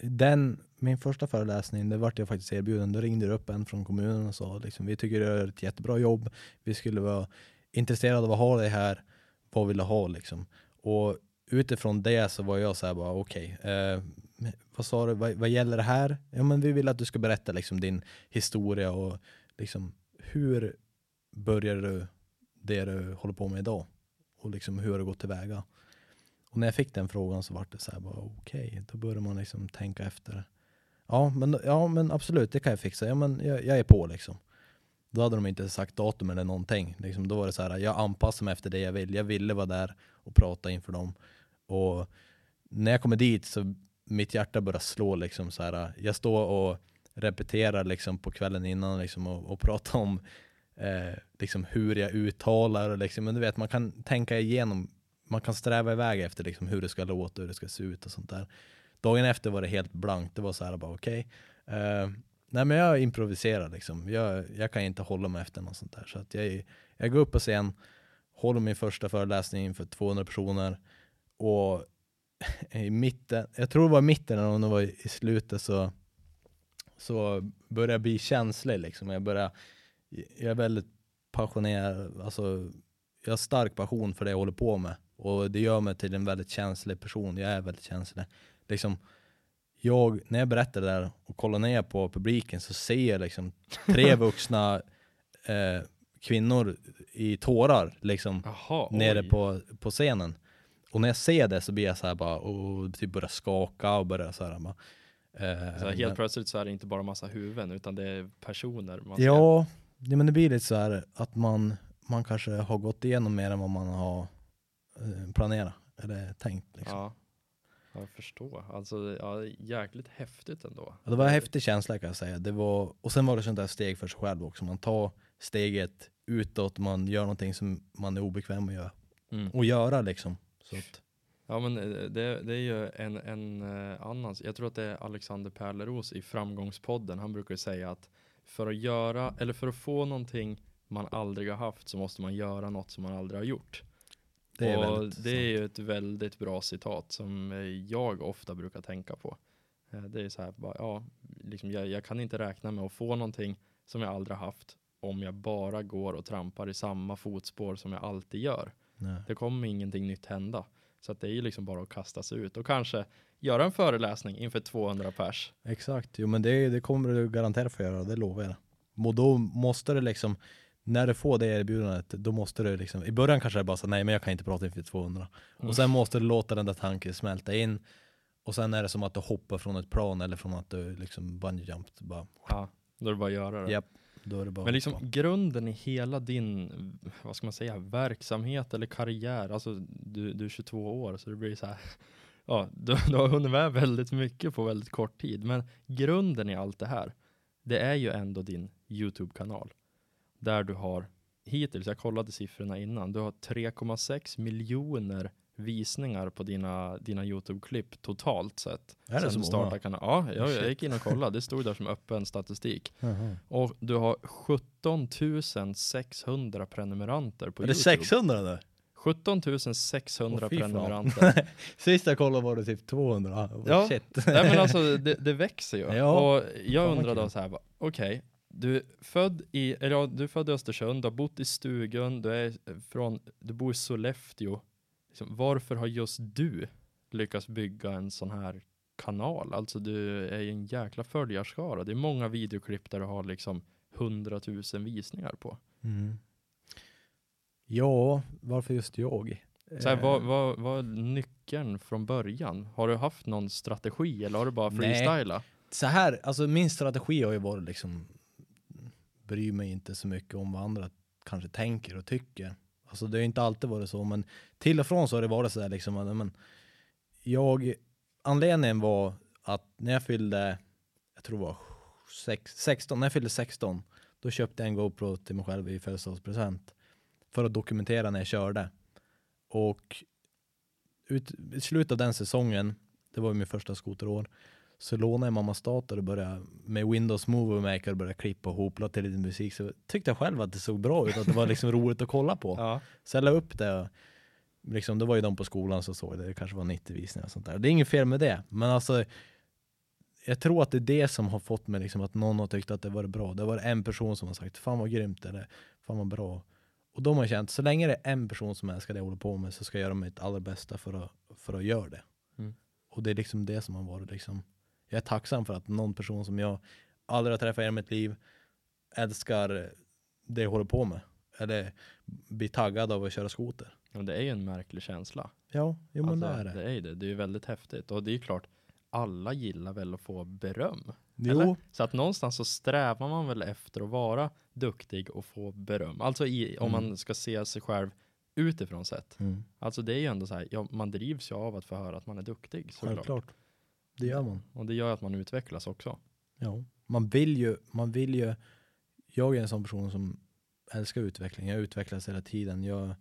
B: den, min första föreläsning, det vart jag faktiskt erbjuden. Då ringde det upp en från kommunen och sa liksom, vi tycker du gör ett jättebra jobb. Vi skulle vara intresserade av att ha dig här. Vad vill du ha liksom? Och utifrån det så var jag så här bara okej, okay, eh, vad sa du, vad, vad, gäller det här? Ja men vi vill att du ska berätta liksom din historia och liksom hur började du det du håller på med idag? Och liksom hur har du gått tillväga? När jag fick den frågan så var det så här bara okej, okay, då börjar man liksom tänka efter. Ja men, ja men absolut, det kan jag fixa. Ja men jag, jag är på liksom. Då hade de inte sagt datum eller någonting. Liksom, då var det så här, jag anpassar mig efter det jag vill. Jag ville vara där och prata inför dem. Och när jag kommer dit så mitt hjärta börjar slå liksom så här. Jag står och repeterar liksom på kvällen innan liksom och, och pratar om eh, liksom hur jag uttalar och liksom, men du vet man kan tänka igenom, man kan sträva iväg efter liksom hur det ska låta, hur det ska se ut och sånt där. Dagen efter var det helt blankt, det var så här bara okej. Okay. Uh, nej men jag improviserar liksom, jag, jag kan inte hålla mig efter något sånt där. Så att jag, jag går upp på scen, håller min första föreläsning inför 200 personer och i mitten, jag tror det var i mitten eller om det var i slutet så, så började jag bli känslig liksom. Jag började, jag är väldigt passionerad, alltså jag har stark passion för det jag håller på med och det gör mig till en väldigt känslig person. Jag är väldigt känslig. Liksom, jag, när jag berättar det där och kollar ner på publiken så ser jag liksom tre vuxna eh, kvinnor i tårar liksom
A: Aha,
B: nere på, på scenen. Och när jag ser det så blir jag så här bara, och typ börjar skaka och börjar så här bara,
A: eh, så helt men, plötsligt så är det inte bara massa huvuden utan det är personer.
B: Man ska... Ja, det, men det blir lite så här att man, man kanske har gått igenom mer än vad man har planerat eller tänkt. Liksom.
A: Ja, jag förstår. Alltså, ja, jäkligt häftigt ändå.
B: Ja, det var en häftig känsla kan jag säga. Det var, och sen var det sånt där steg för sig själv också. Man tar steget utåt, man gör någonting som man är obekväm att göra. Mm. Och göra liksom. Så att.
A: Ja men eh, det, det är ju en, en uh, annan, jag tror att det är Alexander Pärleros i Framgångspodden, han brukar säga att för att göra, eller för att få någonting man aldrig har haft så måste man göra något som man aldrig har gjort. Det är, och det är ju ett väldigt bra citat som jag ofta brukar tänka på. Eh, det är så här, bara, ja, liksom jag, jag kan inte räkna med att få någonting som jag aldrig haft om jag bara går och trampar i samma fotspår som jag alltid gör.
B: Nej.
A: Det kommer ingenting nytt hända. Så att det är ju liksom bara att kasta sig ut och kanske göra en föreläsning inför 200 pers.
B: Exakt, jo men det, det kommer du garanterat få göra, det lovar jag. Och då måste det liksom, när du får det erbjudandet, då måste du liksom, i början kanske det är bara så nej men jag kan inte prata inför 200. Och sen måste du låta den där tanken smälta in. Och sen är det som att du hoppar från ett plan eller från att du liksom bungee. Bara,
A: Ja, då är det bara att göra det.
B: Japp, då är det bara
A: Men liksom grunden i hela din, vad ska man säga, verksamhet eller karriär, alltså du, du är 22 år så det blir så här, ja, du, du har hunnit med väldigt mycket på väldigt kort tid. Men grunden i allt det här, det är ju ändå din YouTube-kanal. Där du har, hittills, jag kollade siffrorna innan, du har 3,6 miljoner visningar på dina, dina YouTube-klipp totalt sett.
B: Är det
A: Sen
B: så många?
A: kanalen. Ja, jag, jag
B: Shit.
A: gick in och kollade, det stod där som öppen statistik.
B: Jaha.
A: Och du har 17 600 prenumeranter på
B: Är det
A: YouTube.
B: 600 där?
A: 17 600
B: Åh, fy fan.
A: prenumeranter.
B: Sist jag kollade var det typ 200. Ah,
A: Ja. Nej men alltså det, det växer ju.
B: Ja.
A: Och jag
B: Fan,
A: undrar då så här, okej, du är född i, eller ja, du är född i Östersund, du har bott i stugan, du är från, du bor i Sollefteå. Liksom, varför har just du lyckats bygga en sån här kanal? Alltså du är en jäkla följarskara. Det är många videoklipp där du har liksom 100 000 visningar på.
B: Mm. Ja, varför just jag?
A: Så här,
B: Eh,
A: vad, vad, vad är nyckeln från början? Har du haft någon strategi eller har du bara
B: Nej.
A: freestyla?
B: så här, alltså min strategi har ju varit liksom bryr mig inte så mycket om vad andra kanske tänker och tycker. Alltså det har inte alltid varit så, men till och från så har det varit så där liksom att, men, jag, anledningen var att när jag fyllde, jag tror det var sex, 16, när jag fyllde 16, då köpte jag en GoPro till mig själv i födelsedagspresent för att dokumentera när jag körde. Och ut, i slutet av den säsongen, det var ju min första skoterår, så lånade jag mammas dator och började med Windows Movie Maker och började klippa och hopla till lite musik. Så tyckte jag själv att det såg bra ut, att det var liksom roligt att kolla på.
A: Ja.
B: Så jag la upp det och liksom, det var ju de på skolan som såg det, det kanske var 90 visningar och sånt där. Det är inget fel med det, men alltså jag tror att det är det som har fått mig liksom att någon har tyckt att det var bra. Det var en person som har sagt fan vad grymt eller fan vad bra. Och de har känt, så länge det är en person som älskar det jag håller på med så ska jag göra mitt allra bästa för att, för att göra det.
A: Mm.
B: Och det är liksom det som har varit liksom, jag är tacksam för att någon person som jag aldrig har träffat i mitt liv älskar det jag håller på med. Eller blir taggad av att köra skoter.
A: Men det är ju en märklig känsla.
B: Ja, jo men
A: Alltså,
B: det är det.
A: Det är ju det. Det är ju väldigt häftigt. Och det är ju klart, alla gillar väl att få beröm.
B: Jo,
A: Eller? Så att någonstans så strävar man väl efter att vara duktig och få beröm. Alltså i, om
B: Mm.
A: man ska se sig själv utifrån sett.
B: mm.
A: Alltså det är ju ändå så här, ja, man drivs ju av att få höra att man är duktig. Såklart.
B: självklart. Det gör man.
A: Och det gör att man utvecklas också.
B: Ja. Man vill ju, man vill ju, jag är en sån person som älskar utveckling. Jag utvecklas hela tiden. Jag,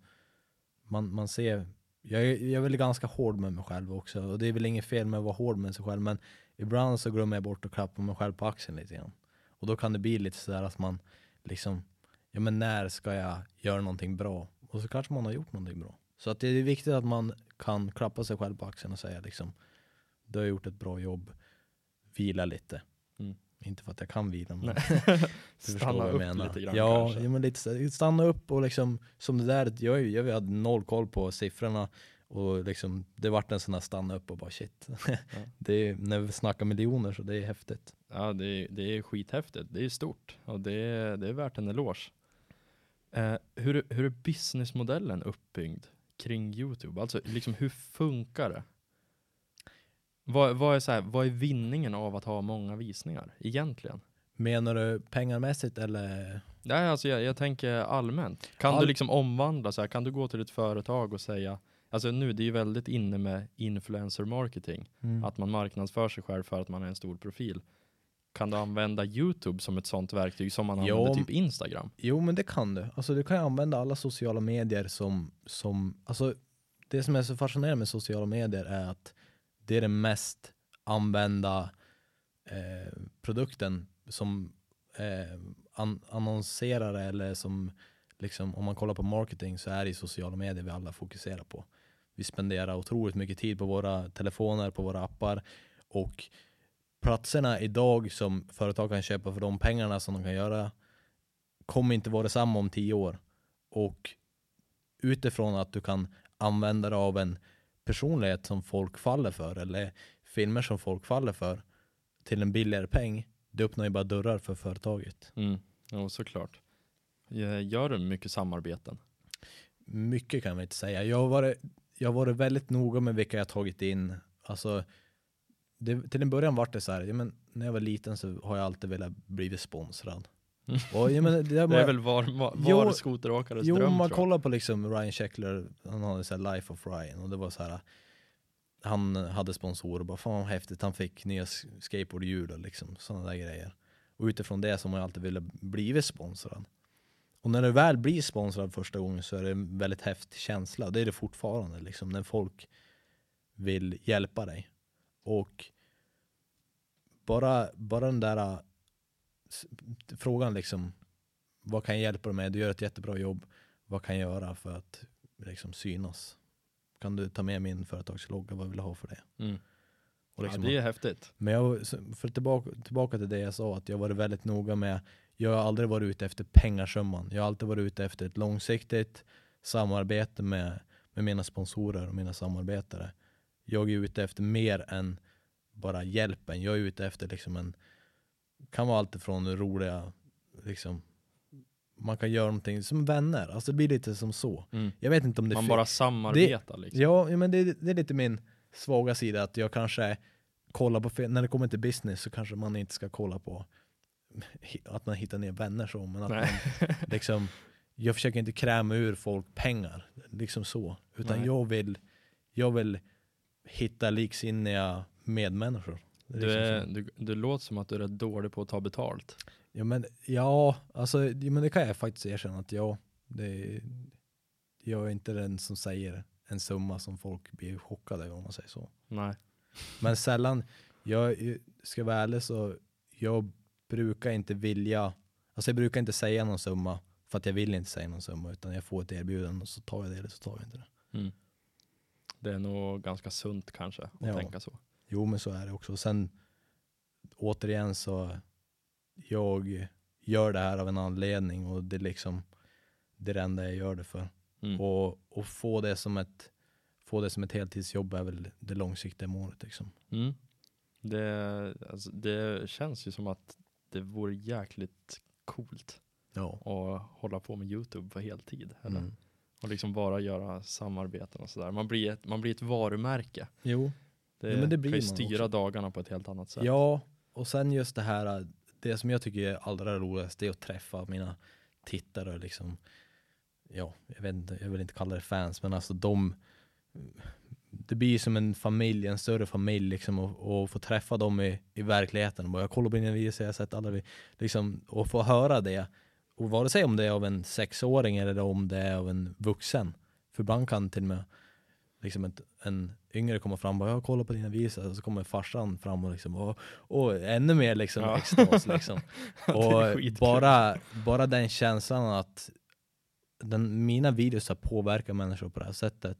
B: man, man ser, jag jag är väl ganska hård med mig själv också. Och det är väl inget fel med att vara hård med sig själv. Men ibland så glömmer jag bort att klappa mig själv på axeln lite grann. Och då kan det bli lite sådär att man liksom, ja men när ska jag göra någonting bra? Och så kanske man har gjort någonting bra. Så att det är viktigt att man kan klappa sig själv på axeln och säga liksom, du har gjort ett bra jobb, vila lite.
A: Mm.
B: Inte för att jag kan vila, men
A: Stanna upp lite grann
B: ja,
A: kanske.
B: ja, men lite stanna upp och liksom, som det där, jag, jag hade noll koll på siffrorna och liksom, det vart en sån här stanna upp och bara shit. det är, när vi snackar miljoner så det är häftigt.
A: Ja, det är, det är skithäftigt. Det är stort och det är, det är värt en eloge. Eh, hur, hur är businessmodellen uppbyggd kring YouTube? Alltså, liksom, hur funkar det? Vad, vad, är så här, vad är vinningen av att ha många visningar egentligen?
B: Menar du pengarmässigt eller?
A: Nej, alltså jag, jag tänker allmänt. Kan
B: All-
A: du liksom omvandla så här, kan du gå till ett företag och säga, alltså nu, det är ju väldigt inne med influencer marketing,
B: Mm.
A: att man marknadsför sig själv för att man är en stor profil. Kan du använda YouTube som ett sånt verktyg som man
B: Ja,
A: använder typ Instagram?
B: Jo men det kan du. Alltså du kan ju använda alla sociala medier som, som alltså det som är så fascinerande med sociala medier är att det är den mest använda eh, produkten som eh, an, annonserare eller som liksom om man kollar på marketing så är det sociala medier vi alla fokuserar på. Vi spenderar otroligt mycket tid på våra telefoner, på våra appar och platserna idag som företag kan köpa för de pengarna som de kan göra kommer inte vara detsamma om tio år. Och utifrån att du kan använda dig av en personlighet som folk faller för eller filmer som folk faller för till en billigare peng, det öppnar ju bara dörrar för företaget.
A: Mm, jo, såklart. Gör du mycket samarbeten?
B: Mycket kan man inte säga. Jag har varit, jag har varit väldigt noga med vilka jag tagit in. Alltså, det, till en början var det så här, ja, men när jag var liten så har jag alltid velat bli sponsrad. Och, ja, men, det,
A: Det är väl var, var,
B: Jo,
A: var skoteråkares
B: Jo,
A: dröm
B: om man kollar på liksom Ryan Sheckler, han hade så här Life of Ryan och det var så här han hade sponsorer och bara fan vad häftigt, han fick nya skateboardhjul och liksom sådana där grejer. Och utifrån det har man alltid velat bli sponsrad. Och när du väl blir sponsrad första gången så är det en väldigt häftig känsla, det är det fortfarande liksom, när folk vill hjälpa dig. Och bara, bara den där frågan liksom, vad kan jag hjälpa dig med? Du gör ett jättebra jobb. Vad kan jag göra för att liksom synas? Kan du ta med min företagslogga? Vad vill du ha för det?
A: Mm.
B: Liksom,
A: ja, det är häftigt.
B: Men jag, för tillbaka, tillbaka till det jag sa, att jag har varit väldigt noga med, jag har aldrig varit ute efter pengasumman. Jag har alltid varit ute efter ett långsiktigt samarbete med, med mina sponsorer och mina samarbetare. Jag är ute efter mer än bara hjälpen. Jag är ute efter liksom en, kan vara allt ifrån roliga, liksom, man kan göra någonting som vänner. Alltså det blir lite som så.
A: Mm.
B: Jag vet inte om det
A: Man bara samarbetar liksom.
B: Ja, men det, det är lite min svaga sida att jag kanske kollar på när det kommer till business så kanske man inte ska kolla på att man hittar ner vänner så, men att
A: Nej.
B: man liksom, jag försöker inte kräma ur folk pengar, liksom så, utan
A: Nej.
B: jag vill, jag vill hitta liksinniga medmänniskor.
A: Du,
B: liksom
A: är, du, du låter som att du är rätt dålig på att ta betalt.
B: Ja men, ja, alltså, men det kan jag faktiskt erkänna att ja, det, jag är inte den som säger en summa som folk blir chockade över om man säger så.
A: Nej.
B: Men sällan, jag ska vara ärlig så, jag brukar inte vilja, alltså jag brukar inte säga någon summa för att jag vill inte säga någon summa utan jag får ett erbjudande och så tar jag det eller så tar jag inte det.
A: Mm. Det är nog ganska sunt kanske att
B: Ja.
A: tänka så.
B: Jo men så är det också. Sen återigen så, jag gör det här av en anledning och det är liksom det är det enda jag gör det för.
A: Mm.
B: Och, och få, det som ett, få det som ett heltidsjobb är väl det långsiktiga målet liksom.
A: Mm. Det, alltså, det känns ju som att det vore jäkligt coolt
B: Ja.
A: att hålla på med YouTube på heltid. Eller?
B: Mm.
A: Och liksom bara göra samarbeten och sådär. Man blir ett, man blir ett varumärke.
B: Jo.
A: Det,
B: Ja, men det blir
A: kan ju styra
B: också.
A: dagarna på ett helt annat sätt.
B: Ja, och sen just det här, det som jag tycker är allra roligast, det är att träffa mina tittare och liksom, ja, jag vet inte, jag vill inte kalla det fans, men alltså de, det blir som en familj, en större familj liksom och, och få träffa dem i, i verkligheten. Och bara, jag kollar på dina videos, jag har sett alla, vi- liksom, och få höra det. Och vare sig om det är av en sexåring eller om det är av en vuxen. För ibland kan till och med liksom ett, en yngre komma fram och bara, jag kollar på dina videos, och så kommer farsan fram och liksom, och, och ännu mer liksom
A: Ja.
B: extas liksom. Och bara, bara den känslan att den, mina videos har påverkat människor på det här sättet,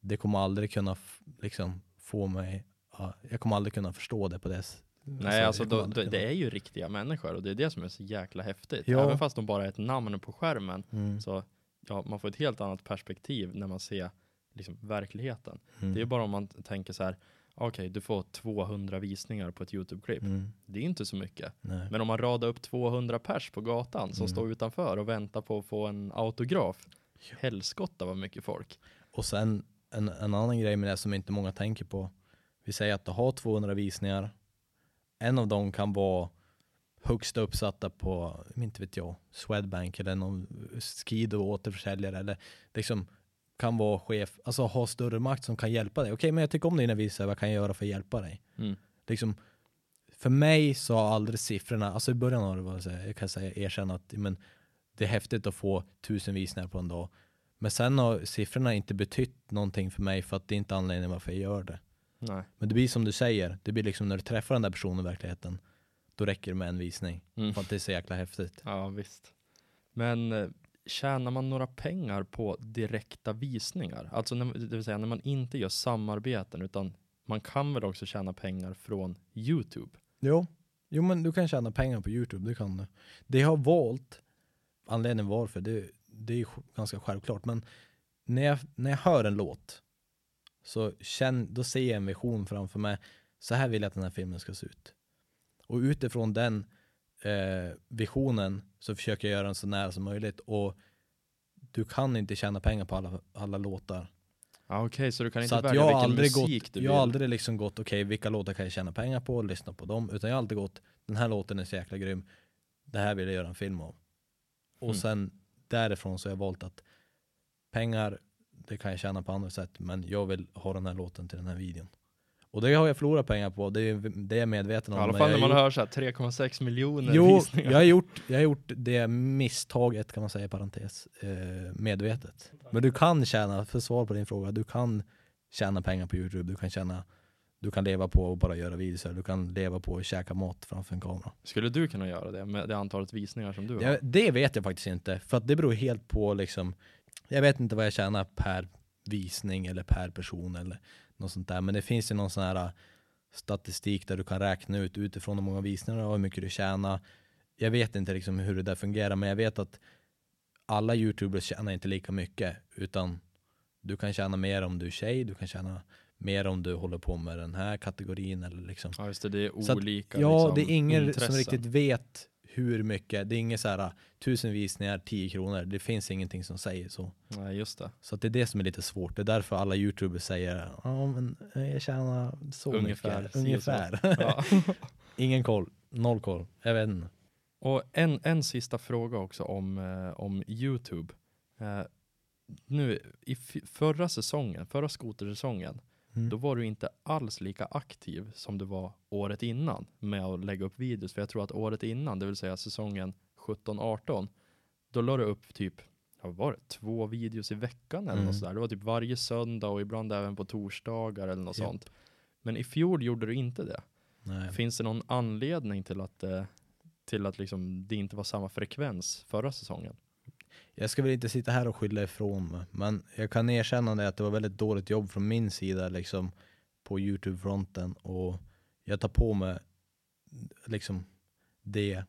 B: det kommer aldrig kunna liksom, få mig, ja, jag kommer aldrig kunna förstå det på det
A: Nej, alltså
B: kommer
A: då, då, det är ju riktiga människor och det är det som är så jäkla häftigt.
B: Ja.
A: Även fast de bara är ett namn på skärmen
B: Mm,
A: så ja, man får ett helt annat perspektiv när man ser liksom, verkligheten.
B: mm,
A: Det är bara om man tänker så här, okej du får 200 visningar på ett YouTube-klipp.
B: mm,
A: Det är inte så mycket.
B: nej.
A: Men om man radar upp 200 pers på gatan som
B: Mm.
A: står utanför och väntar på att få en autograf. Helskotta vad mycket folk.
B: Och sen en, en annan grej med det som inte många tänker på. Vi säger att du har 200 visningar. En av dem kan vara högst uppsatta på, inte vet jag, Swedbank eller någon Skido återförsäljare eller liksom kan vara chef, alltså ha större makt som kan hjälpa dig. Okej, men jag tycker om dina visningar, vad kan jag göra för att hjälpa dig?
A: Mm.
B: Liksom, för mig så har aldrig siffrorna, alltså i början har det varit så här, jag kan säga, erkänna att men, det är häftigt att få tusen visningar på en dag. Men sen har siffrorna inte betytt någonting för mig för att det är inte anledningen varför jag gör det.
A: Nej.
B: Men det blir som du säger, det blir liksom när du träffar den där personen i verkligheten, då räcker det med en visning.
A: Mm.
B: För att det är så jäkla häftigt.
A: Ja visst. Men eh, tjänar man några pengar på direkta visningar? Alltså när, det vill säga när man inte gör samarbeten utan man kan väl också tjäna pengar från YouTube?
B: Jo, jo men du kan tjäna pengar på YouTube, det kan du. Det jag har valt, anledningen varför, det, det är ganska självklart, men när jag, när jag hör en låt så känn, då ser jag en vision framför mig. Så här vill jag att den här filmen ska se ut. Och utifrån den eh, visionen så försöker jag göra den så nära som möjligt och du kan inte tjäna pengar på alla, alla låtar.
A: Ja, Okej, så du kan
B: Så
A: inte
B: att
A: välja
B: jag har
A: vilken
B: aldrig
A: musik
B: gått,
A: du
B: jag har
A: vill?
B: aldrig liksom gått, okej vilka låtar kan jag tjäna pengar på och lyssna på dem, utan jag har alltid gått, den här låten är så jäkla grym, det här vill jag göra en film av. Och
A: Mm.
B: sen därifrån så har jag valt att pengar, det kan jag tjäna på andra sätt, men jag vill ha den här låten till den här videon. Och det har jag förlorat pengar på, det är, det är jag medveten
A: I
B: om.
A: alla
B: men
A: fall när man
B: gjort-
A: hör så här 3,6 miljoner
B: Jo,
A: visningar.
B: jag har, gjort, jag har gjort det misstaget kan man säga i parentes, eh, medvetet. Men du kan tjäna, för svar på din fråga, du kan tjäna pengar på Youtube, du kan tjäna du kan leva på att bara göra videos, eller du kan leva på att käka mat framför en kamera.
A: Skulle du kunna göra det med det antalet visningar som du har?
B: Jag, det vet jag faktiskt inte, för att det beror helt på liksom Jag vet inte vad jag tjänar per visning eller per person eller något sånt där, men det finns ju någon sån här äh, statistik där du kan räkna ut utifrån hur många visningar har, hur mycket du tjänar. Jag vet inte liksom hur det där fungerar, men jag vet att alla youtubers tjänar inte lika mycket, utan du kan tjäna mer om du är tjej, du kan tjäna mer om du håller på med den här kategorin eller liksom
A: Ja just det, det är
B: Så att,
A: olika
B: Ja,
A: liksom,
B: det är ingen
A: intressen.
B: som riktigt vet hur mycket. Det är inget så här tusen visningar, 10 kronor. Det finns ingenting som säger så.
A: Nej just det.
B: Så det är det som är lite svårt. Det är därför alla youtubers säger ja men jag tjänar så
A: Ungefär,
B: mycket. Ungefär.
A: Ja.
B: Ingen koll, noll koll. Jag vet inte.
A: Och en, en sista fråga också om, eh, om Youtube. Eh, nu i förra säsongen, förra skotersäsongen,
B: Mm.
A: då var du inte alls lika aktiv som du var året innan med att lägga upp videos. För jag tror att året innan, det vill säga säsongen 17-18, då la du upp typ, vad var det, två videos i veckan eller
B: Mm.
A: något sådär. Det var typ varje söndag och ibland även på torsdagar eller något
B: Japp.
A: sånt. Men i fjol gjorde du inte det.
B: Nej.
A: Finns det någon anledning till att, eh, till att liksom det inte var samma frekvens förra säsongen?
B: Jag ska väl inte sitta här och skylla ifrån mig, men jag kan erkänna det att det var väldigt dåligt jobb från min sida liksom på Youtube-fronten och jag tar på mig liksom det,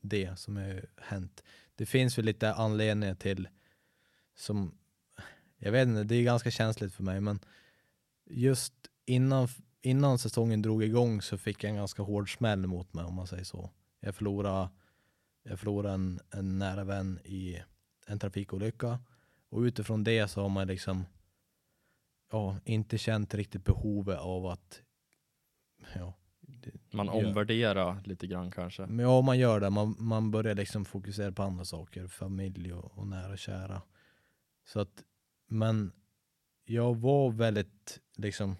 B: det som har hänt. Det finns väl lite anledningar till som, jag vet inte, det är ganska känsligt för mig, men just innan, innan säsongen drog igång så fick jag en ganska hård smäll mot mig om man säger så. Jag förlorade, jag förlorade en, en nära vän i en trafikolycka och utifrån det så har man liksom ja, inte känt riktigt behovet av att ja,
A: Man omvärderar lite grann kanske.
B: men ja, man gör det. Man, man börjar liksom fokusera på andra saker, familj och, och nära och kära. Så att, men jag var väldigt, liksom,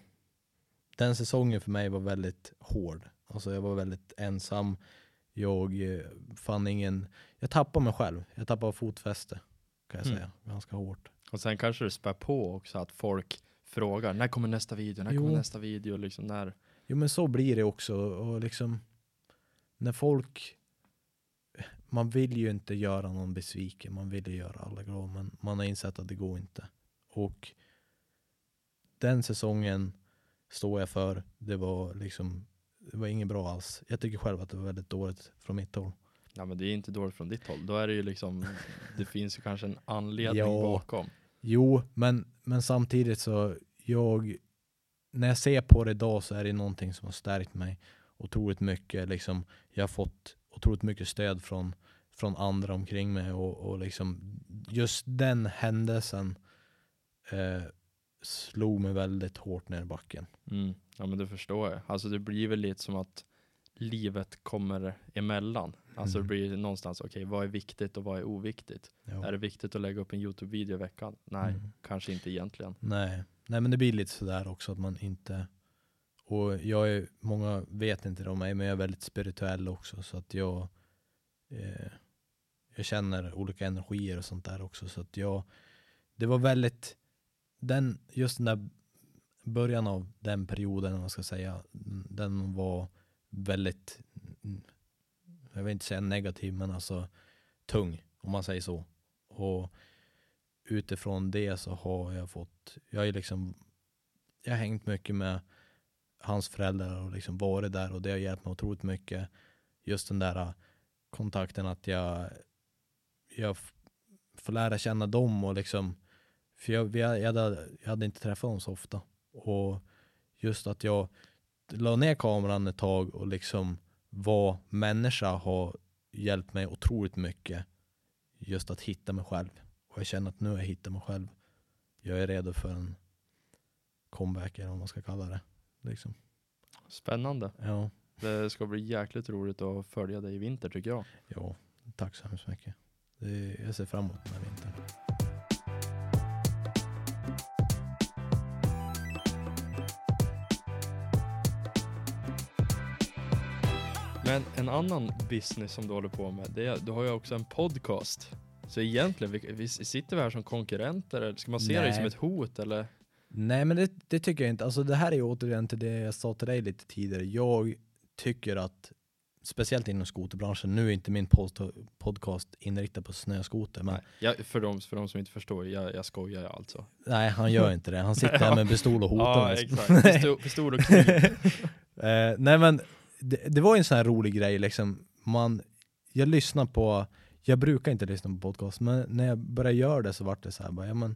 B: den säsongen för mig var väldigt hård. Alltså jag var väldigt ensam. Jag eh, fann ingen, jag tappade mig själv. Jag tappade fotfäste, kan jag
A: Mm.
B: säga, ganska hårt.
A: Och sen kanske det spär på också att folk frågar, när kommer nästa video? När kommer
B: Jo.
A: nästa video? Liksom när...
B: Jo men så blir det också och liksom när folk man vill ju inte göra någon besviken, man vill ju göra alla glada men man har insett att det går inte. Och den säsongen står jag för, det var liksom det var inget bra alls. Jag tycker själv att det var väldigt dåligt från mitt håll.
A: Ja men det är inte dåligt från ditt håll. Då är det ju liksom, det finns ju kanske en anledning
B: Ja.
A: bakom.
B: Jo, men, men samtidigt så jag när jag ser på det idag så är det någonting som har stärkt mig otroligt mycket. Liksom, jag har fått otroligt mycket stöd från, från andra omkring mig och, och liksom just den händelsen eh, slog mig väldigt hårt ner i backen.
A: Mm. Ja men det förstår jag. Alltså det blir väl lite som att livet kommer emellan. Alltså det
B: Mm.
A: blir någonstans, okej vad är viktigt och vad är oviktigt?
B: Ja.
A: Är det viktigt att lägga upp en YouTube-video i veckan? Nej,
B: Mm.
A: kanske inte egentligen.
B: Nej. Nej men det blir lite sådär också att man inte och jag är, många vet inte det om mig men jag är väldigt spirituell också så att jag eh, jag känner olika energier och sånt där också så att jag det var väldigt den, just den där början av den perioden om man ska säga den var väldigt jag vill inte säga negativ men alltså tung om man säger så och utifrån det så har jag fått, jag har ju liksom, jag har hängt mycket med hans föräldrar och liksom varit där och det har hjälpt mig otroligt mycket. Just den där kontakten att jag, jag får lära känna dem och liksom, för jag, jag, hade, jag hade inte träffat dem så ofta. Och just att jag la ner kameran ett tag och liksom vad människa har hjälpt mig otroligt mycket just att hitta mig själv. Och jag känner att nu har jag hittat mig själv. Jag är redo för en comeback eller vad man ska kalla det. Liksom.
A: Spännande.
B: Ja,
A: Det ska bli jäkligt roligt att följa dig i vinter tycker jag.
B: ja, tack så hemskt mycket. Det, jag ser fram emot den här vintern.
A: Men en annan business som du håller på med, det är, du har ju också en podcast. Så egentligen, vi, vi sitter vi här som konkurrenter eller ska man se
B: Nej.
A: som ett hot eller?
B: Nej men det, det tycker jag inte. Alltså det här är ju återigen till det jag sa till dig lite tidigare. Jag tycker att, speciellt inom skoterbranschen, nu är inte min podcast inriktad på snöskoter, men
A: Nej. Ja, för, de, för de som inte förstår, jag, jag skojar alltså.
B: nej han gör inte det. Han sitter här med pistol och hotar
A: Ja, exakt. Pistol, pistol och kniv.
B: Eh, nej men det, det var en sån här rolig grej liksom. Man, jag lyssnar på, jag brukar inte lyssna på podcast, men när jag började göra det så vart det så här bara, ja men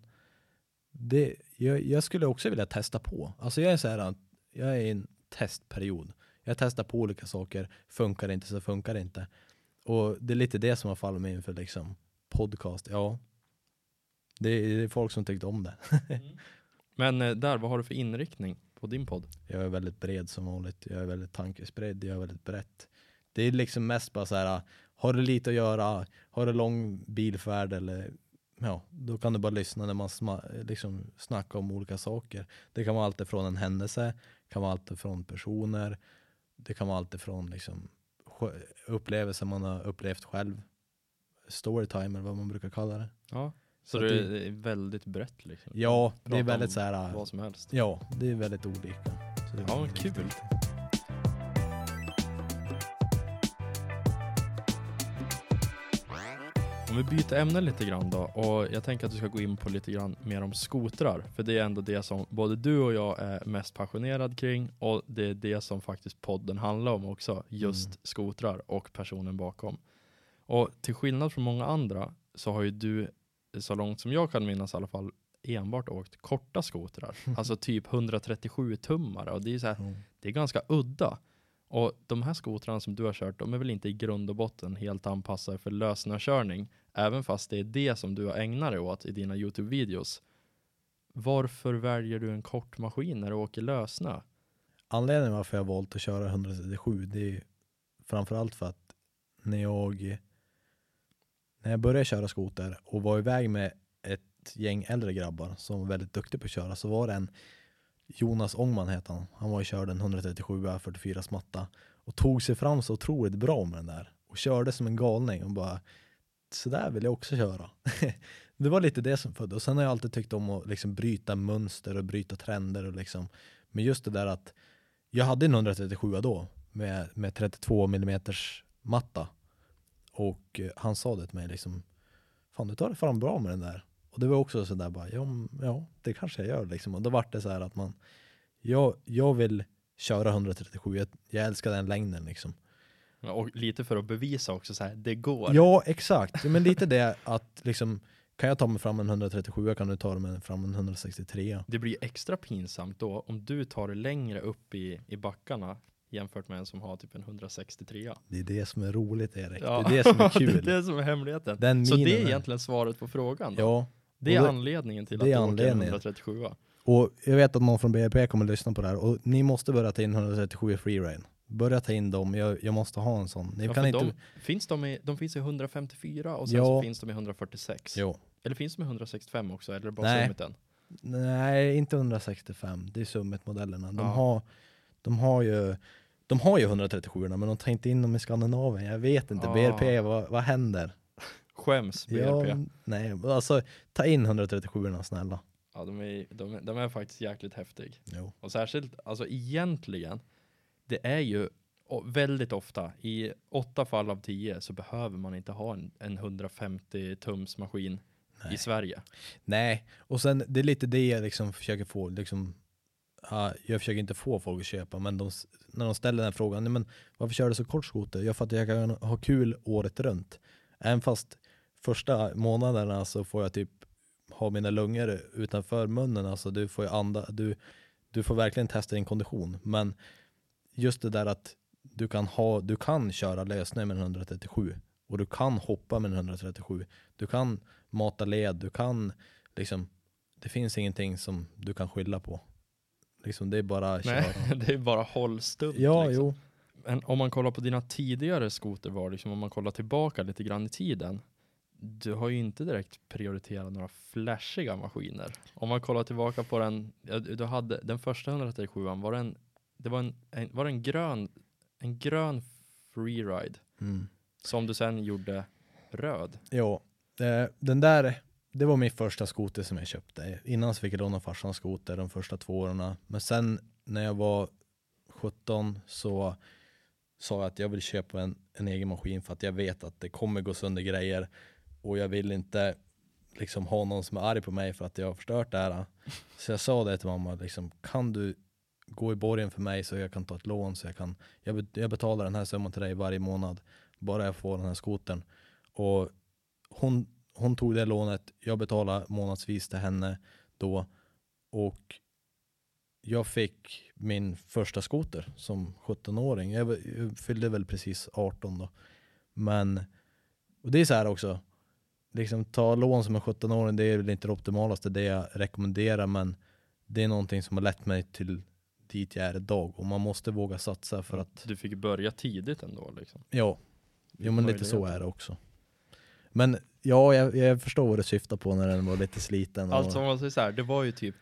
B: det, jag, jag skulle också vilja testa på. Alltså jag är så här, jag är i en testperiod. Jag testar på olika saker, funkar det inte så funkar det inte. Och det är lite det som har fallit mig inför liksom podcast, ja. Det är, det är folk som tyckte om det. Mm.
A: Men eh, där, vad har du för inriktning på din podd?
B: Jag är väldigt bred som vanligt. Jag är väldigt tankespridd. Jag är väldigt brett. Det är liksom mest bara så här. Har du lite att göra, har du lång bilfärd eller ja, då kan du bara lyssna när man sma, liksom snackar om olika saker. Det kan vara allt från en händelse, det kan vara allt från personer, det kan vara allt från liksom upplevelser man har upplevt själv. Storytime eller vad man brukar kalla det.
A: Ja. Så,
B: Så
A: det,
B: det-
A: det är väldigt brett liksom?
B: Ja, det är väldigt så här.
A: Vad som helst.
B: Ja, det är väldigt olika. Är
A: Ja,
B: väldigt
A: kul.
B: viktigt.
A: Om vi byter ämne lite grann då och jag tänker att du ska gå in på lite grann mer om skotrar. För det är ändå det som både du och jag är mest passionerad kring och det är det som faktiskt podden handlar om också. Just
B: Mm.
A: skotrar och personen bakom. Och till skillnad från många andra så har ju du, så långt som jag kan minnas i alla fall, enbart åkt korta skotrar. alltså typ 137 tummare och det är så här,
B: Ja.
A: det är ganska udda. Och de här skotrarna som du har kört, de är väl inte i grund och botten helt anpassade för lössnökörning, även fast det är det som du har ägnat dig åt i dina YouTube-videos. Varför väljer du en kort maskin när du åker lössnö?
B: Anledningen varför jag valt att köra 137 det är framförallt för att när jag när jag började köra skoter och var iväg med ett gäng äldre grabbar som var väldigt duktiga på att köra så var det en Jonas Ångman heter han. Han var och körde en 137 44 smatta och tog sig fram så otroligt bra med den där och körde som en galning och bara så där vill jag också köra. det var lite det som födde och sen har jag alltid tyckt om att liksom bryta mönster och bryta trender och liksom men just det där att jag hade en 137 då med, med 32 mm matta och eh, han sa det till mig liksom Fan du tar det fram bra med den där. Och det var också sådär bara ja, ja det kanske jag gör liksom. Och då vart det så här att man jag, jag vill köra 137 jag, jag älskar den längden liksom.
A: Och lite för att bevisa också så här, det går.
B: Ja exakt, men lite det att liksom kan jag ta mig fram en 137 kan du ta mig fram en 163
A: Det blir extra pinsamt då om du tar det längre upp i, i backarna jämfört med en som har typ en 163.
B: Det är det som är roligt Erik,
A: Ja.
B: det är det som är
A: det
B: kul
A: är det som är hemligheten.
B: Den
A: Så det är egentligen svaret på frågan då?
B: Ja,
A: Det är
B: det-
A: anledningen till
B: det
A: att du åker en
B: anledningen.
A: 137.
B: Och jag vet att någon från BRP kommer lyssna på det här och ni måste börja ta in 137 freerain. Börja ta in dem, jag, jag måste ha en sån. Ni
A: Ja,
B: kan inte...
A: de, finns de, i, de finns i 154 och sen
B: Ja.
A: så finns de i 146.
B: Jo.
A: Eller finns de i 165 också? Eller bara
B: Nej.
A: summiten?
B: Nej, inte 165. Det är Summit-modellerna. De,
A: Ja.
B: har, de, har ju, de har ju 137 men de tar inte in dem i Skandinavien. Jag vet inte.
A: Ja.
B: BRP, vad, vad händer?
A: Skäms BRP. Ja,
B: Ja, nej, alltså ta in 137 snälla.
A: de, är, de, är, de är faktiskt jäkligt häftig.
B: Jo.
A: Och särskilt, alltså egentligen, det är ju väldigt ofta, i åtta fall av tio så behöver man inte ha en, en 150 tums maskin
B: Nej.
A: i Sverige.
B: Nej, och sen det är lite det jag liksom försöker få, liksom, ja, jag försöker inte få folk att köpa, men de, när de ställer den frågan, nej, men varför kör du så kort skoter? Jag för att jag kan ha kul året runt. Även fast första månaderna så får jag typ ha mina lungor utanför munnen, alltså du får ju anda, du, du får verkligen testa din kondition. Men just det där att du kan, ha, du kan köra lösning med en 137 och du kan hoppa med en 137. Du kan mata led, du kan liksom, det finns ingenting som du kan skylla på. Liksom, det är bara att
A: Nej,
B: köra.
A: det är bara hållstumt.
B: Ja,
A: liksom.
B: jo.
A: Men om man kollar på dina tidigare skoterval, liksom, om man kollar tillbaka lite grann i tiden. Du har ju inte direkt prioriterat några flashiga maskiner. Om man kollar tillbaka på den, du hade, den första 137 var en, det var en, en, var det en grön, en grön freeride
B: Mm.
A: som du sen gjorde röd.
B: Ja, eh, den där, det var min första skoter som jag köpte. Innan så fick jag låna farsans skoter de första två åren. Men sen när jag var 17 så sa jag att jag vill köpa en, en egen maskin för att jag vet att det kommer gå sönder grejer och jag vill inte liksom ha någon som är arg på mig för att jag har förstört det här. Så jag sa det till mamma, liksom, kan du gå i borgen för mig så jag kan ta ett lån så jag kan, jag, jag betalar den här summan till dig varje månad bara jag får den här skotern. Och hon, hon tog det lånet, jag betalade månadsvis till henne då och jag fick min första skoter som 17-åring. Jag, fyllde väl precis 18 då. Men, och det är så här också, liksom ta lån som en 17-åring, det är väl inte det optimalaste, det jag rekommenderar, men det är någonting som har lett mig till dit jag är idag och man måste våga satsa för att,
A: Du fick börja tidigt ändå liksom.
B: ja, Jo men lite så är det också. Men ja, jag, jag förstår vad du syftar på när den var lite sliten. Och,
A: Alltså om man säger så här, det var ju typ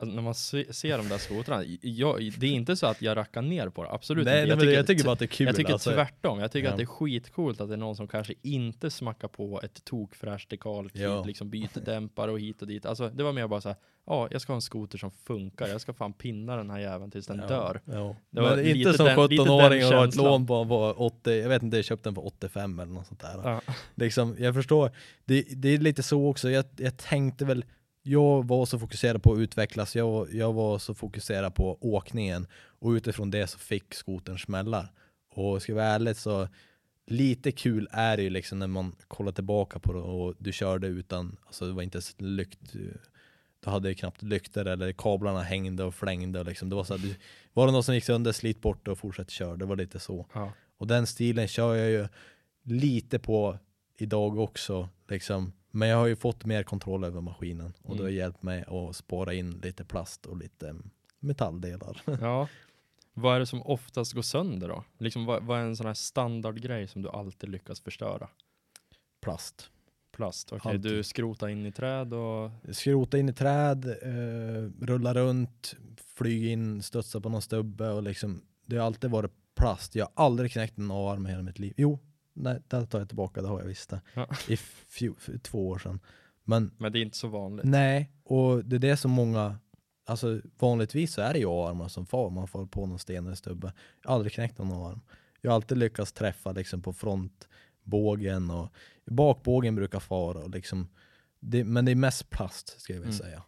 A: Alltså, när man se, ser de där skotrarna, jag, det är inte så att jag rackar ner på det, absolut
B: nej,
A: inte.
B: nej, men jag tycker bara att det är kul.
A: jag tycker
B: alltså.
A: tvärtom, jag tycker
B: Ja.
A: att det är skitcoolt att det är någon som kanske inte smackar på ett tokfräscht dekalkit,
B: Ja.
A: liksom byter dämpare och hit och dit. Alltså det var mer bara så här, ja jag ska ha en skoter som funkar, jag ska fan pinna den här jäveln tills den
B: ja,
A: dör.
B: Ja.
A: Det var
B: Men inte som
A: den- lite den
B: 17-åring och ha ett lån på, på 80, jag vet inte, jag köpte den på 85 eller något sånt där.
A: Ja.
B: Liksom, jag förstår, det, det är lite så också, jag, jag tänkte väl, jag var så fokuserad på att utvecklas, jag, jag var så fokuserad på åkningen och utifrån det så fick skotern smällar. Och ska jag vara ärlig så, lite kul är det ju liksom när man kollar tillbaka på det och du körde utan, alltså det var inte ens lykt, du hade knappt lyktor eller kablarna hängde och flängde och liksom, det var så här, du, var det något som gick sönder, slit bort och fortsätt köra, det var lite så.
A: Ja.
B: Och den stilen kör jag ju lite på idag också. Liksom. Men jag har ju fått mer kontroll över maskinen och det har
A: Mm.
B: hjälpt mig att spara in lite plast och lite mm, metalldelar.
A: ja. Vad är det som oftast går sönder då? Liksom, vad, vad är en sån här standardgrej som du alltid lyckas förstöra?
B: plast.
A: Plast, okej.
B: Alltid.
A: Du skrotar in i träd och...
B: Skrota in i träd, eh, rulla runt, flyga in, studsa på någon stubbe och liksom det har alltid varit plast. Jag har aldrig knäckt en A-arm i hela mitt liv. Jo, nej, det tar jag tillbaka, det har jag visst det.
A: Ja.
B: I för två år sedan. Men
A: Men det är inte så vanligt.
B: Nej, och det är det som många, alltså vanligtvis så är det ju A-armar som far, man får på någon sten eller stubbe. Jag har aldrig knäckt någon A-arm. Jag har alltid lyckats träffa liksom på frontbågen och bakbågen brukar fara och liksom, det, men det är mest plast ska jag vilja
A: Mm.
B: säga.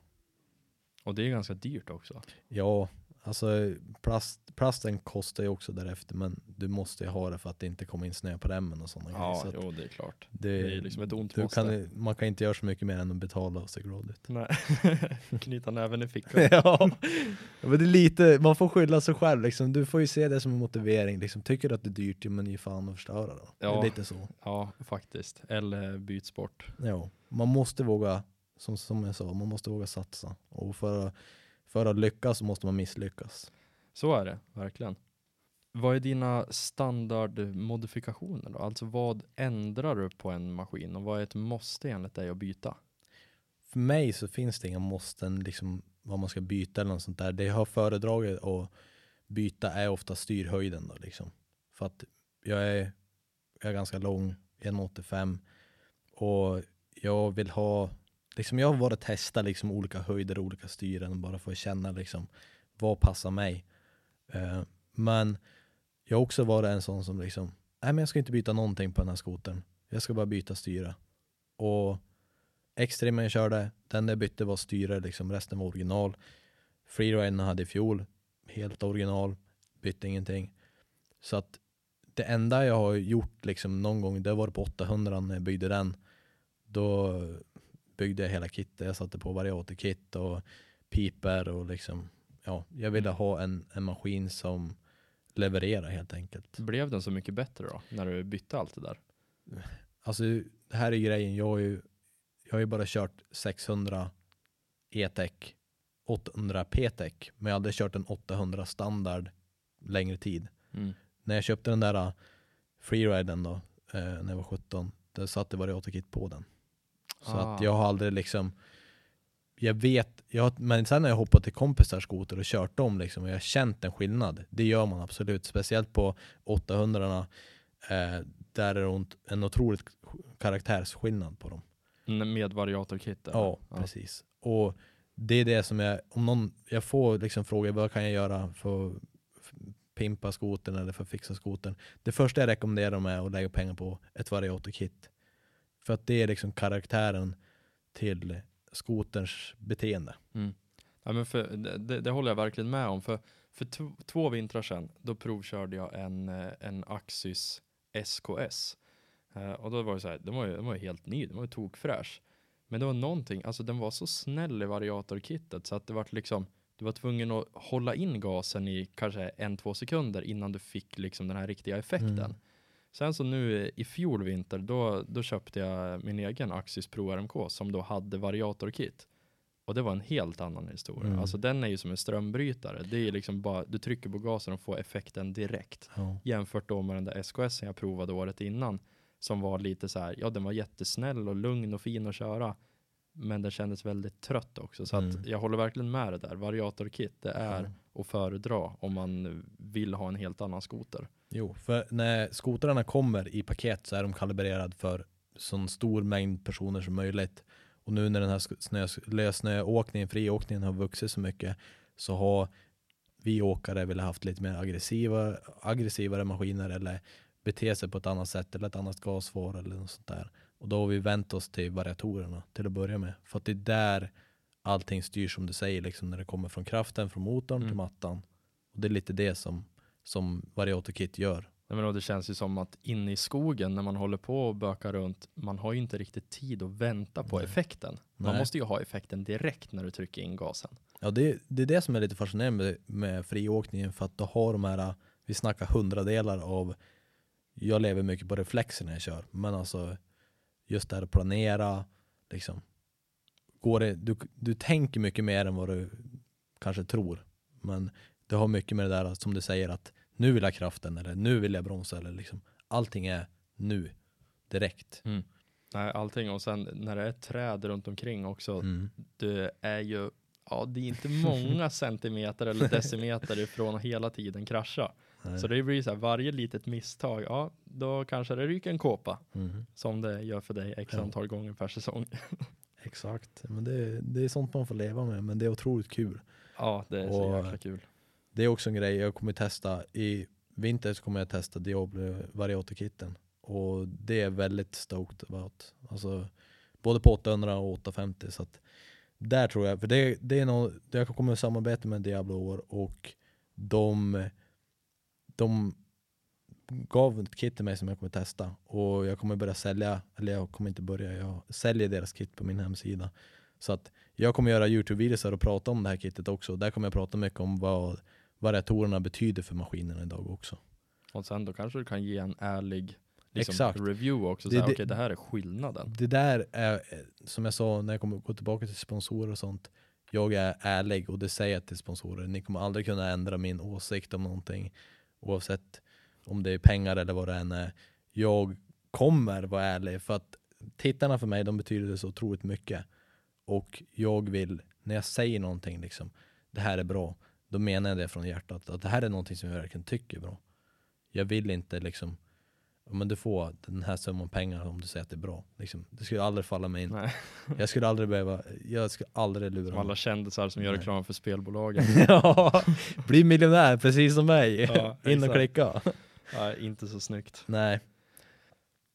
A: Och det är ganska dyrt också.
B: Ja, alltså plast, plasten kostar ju också därefter men du måste ju ha det för att det inte kommer in snö på remmen och sådana grejer.
A: Ja,
B: Så att
A: jo det är klart.
B: det,
A: det är liksom ett ont måste.
B: kan, Man kan inte göra så mycket mer än att betala och se glad ut.
A: Nej. Knyta näven i fickan.
B: ja, men det är lite, man får skylla sig själv liksom. Du får ju se det som en motivering liksom. Tycker du att det är dyrt, ja, men ge fan att förstöra då. Det
A: Ja.
B: är lite så.
A: Ja, faktiskt. Eller byt sport.
B: Ja, man måste våga, som, som jag sa, man måste våga satsa. Och för, för att lyckas så måste man misslyckas.
A: Så är det, verkligen. Vad är dina standardmodifikationer då? Alltså vad ändrar du på en maskin och vad är ett måste enligt dig att byta?
B: För mig så finns det inga måsten, liksom vad man ska byta eller något sånt där. Det jag har föredragit att byta är ofta styrhöjden då liksom. För att jag är, jag är ganska lång, 1,85 och jag vill ha, liksom jag har varit och testat liksom olika höjder och olika styren bara för att känna liksom vad passar mig. Eh, men jag har också varit en sån som liksom, nej men jag ska inte byta någonting på den här skotern. Jag ska bara byta styre. Och Extremen jag körde, den jag bytte var styre, liksom, resten var original. Freeriden jag hade i fjol, helt original, bytte ingenting. Så att det enda jag har gjort liksom, någon gång, det var på 800 när jag byggde den. Då byggde jag hela kittet, jag satte på variatorkit och piper och liksom, ja, jag ville ha en, en maskin som leverera helt enkelt.
A: Blev den så mycket bättre då, när du bytte allt det där?
B: Alltså det här är grejen, jag har ju, jag har ju bara kört 600 E-tech, 800 P-tech, men jag hade kört en 800 standard längre tid.
A: Mm.
B: När jag köpte den där uh, freeriden då, eh, när jag var 17, då satte variatorkit på den. Så
A: Ah.
B: att jag har aldrig liksom, jag vet, jag, har- men sen när jag hoppat till kompisars skoter och kört dem liksom, och jag har känt en skillnad. Det gör man absolut, speciellt på 800 eh, där är det en otroligt karaktärsskillnad på dem.
A: Med variatorkit? eller?
B: Ja, precis. Och det är det som jag, om någon, jag får liksom frågor, vad kan jag göra för att pimpa skotern eller för att fixa skotern? Det första jag rekommenderar dem är att lägga pengar på ett variatorkit. För att det är liksom karaktären till skoterns beteende.
A: Mm. Ja, men för, det, det, håller jag verkligen med om. För, för tv- två vintrar sedan, då provkörde jag en, eh, en Axis SKS. Eh, och då var det så här, den var ju, den var ju helt ny, den var ju tokfräsch. Men det var någonting, alltså den var så snäll i variatorkittet så att det var liksom, du var tvungen att hålla in gasen i kanske en, två sekunder innan du fick liksom den här riktiga effekten.
B: Mm.
A: Sen så nu i fjol vinter, då, då köpte jag min egen Axis Pro RMK som då hade variatorkit. Och det var en helt annan historia.
B: Mm.
A: Alltså den är ju som en strömbrytare. Det är liksom bara, du trycker på gasen och får effekten direkt.
B: Ja.
A: Jämfört då med den där SKS jag provade året innan. Som var lite så här, ja den var jättesnäll och lugn och fin att köra. Men den kändes väldigt trött också. Så
B: Mm.
A: att jag håller verkligen med det där. Variatorkit, det är
B: Ja.
A: att föredra om man vill ha en helt annan skoter.
B: Jo, för när skotrarna kommer i paket så är de kalibrerade för så stor mängd personer som möjligt. Och nu när den här snö, lössnöåkningen, friåkningen har vuxit så mycket så har vi åkare velat haft lite mer aggressiva, aggressivare maskiner eller bete sig på ett annat sätt eller ett annat gasvar eller något sånt där. Och då har vi vänt oss till variatorerna till att börja med. För att det är där allting styrs som du säger, liksom när det kommer från kraften, från motorn till
A: Mm.
B: mattan. Och det är lite det som, som variatorkit gör.
A: Nej, men då det känns ju som att inne i skogen när man håller på och bökar runt, man har ju inte riktigt tid att vänta på
B: Nej.
A: effekten. Man
B: Nej.
A: måste ju ha effekten direkt när du trycker in gasen.
B: Ja, det, det är det som är lite fascinerande med, med friåkningen för att du har de här, vi snackar hundradelar av, jag lever mycket på reflexer när jag kör, men alltså just det här att planera, liksom, går det, du, du tänker mycket mer än vad du kanske tror, men det har mycket med det där som du säger att nu vill jag kraften eller nu vill jag bromsa eller liksom, allting är nu, direkt.
A: Nej, allting och sen när det är träd runt omkring också,
B: Mm.
A: det är ju, ja det är inte många centimeter eller decimeter ifrån att hela tiden krascha.
B: Nej.
A: Så det blir så här, varje litet misstag, ja då kanske det ryker en kåpa
B: Mm.
A: som det gör för dig x
B: Ja.
A: antal gånger per säsong.
B: Exakt, men det, det är sånt man får leva med, men det är otroligt kul.
A: Ja, det är så
B: Och-
A: jäkla kul.
B: Det är också en grej jag kommer testa. I vinter kommer jag testa Diablo Variator-kitten. Och det är väldigt stoked about. Alltså, både på 800 och 850. Så att där tror jag, för det, det är något, jag kommer att samarbeta med Diablo år och de, de gav ett kit till mig som jag kommer testa. Och jag kommer börja sälja, eller jag kommer inte börja, jag säljer deras kit på min hemsida. Så att jag kommer göra Youtube-videos och prata om det här kittet också. Där kommer jag prata mycket om vad variatorerna betyder för maskinerna idag också.
A: Och sen då kanske du kan ge en ärlig liksom,
B: Exakt.
A: review också.
B: Det-
A: Så här,
B: det-
A: Okej, det här är skillnaden.
B: Det där är, som jag sa när jag kommer gå tillbaka till sponsorer och sånt. Jag är ärlig och det säger jag till sponsorer. Ni kommer aldrig kunna ändra min åsikt om någonting. Oavsett om det är pengar eller vad det än är. Jag kommer vara ärlig för att tittarna för mig, de betyder så otroligt mycket. Och jag vill, när jag säger någonting liksom, det här är bra, då menar jag det från hjärtat. Att det här är någonting som jag verkligen tycker är bra. Jag vill inte liksom, "Ja, men du får den här summan pengar om du säger att det är bra. Liksom, det skulle aldrig falla mig in.
A: Nej,
B: Jag skulle aldrig behöva, jag skulle aldrig lura
A: som alla kändisar som gör
B: Nej.
A: reklam för spelbolagen.
B: ja, bli miljonär precis som mig.
A: Ja,
B: In och
A: exakt.
B: klicka.
A: Nej, inte så snyggt.
B: Nej,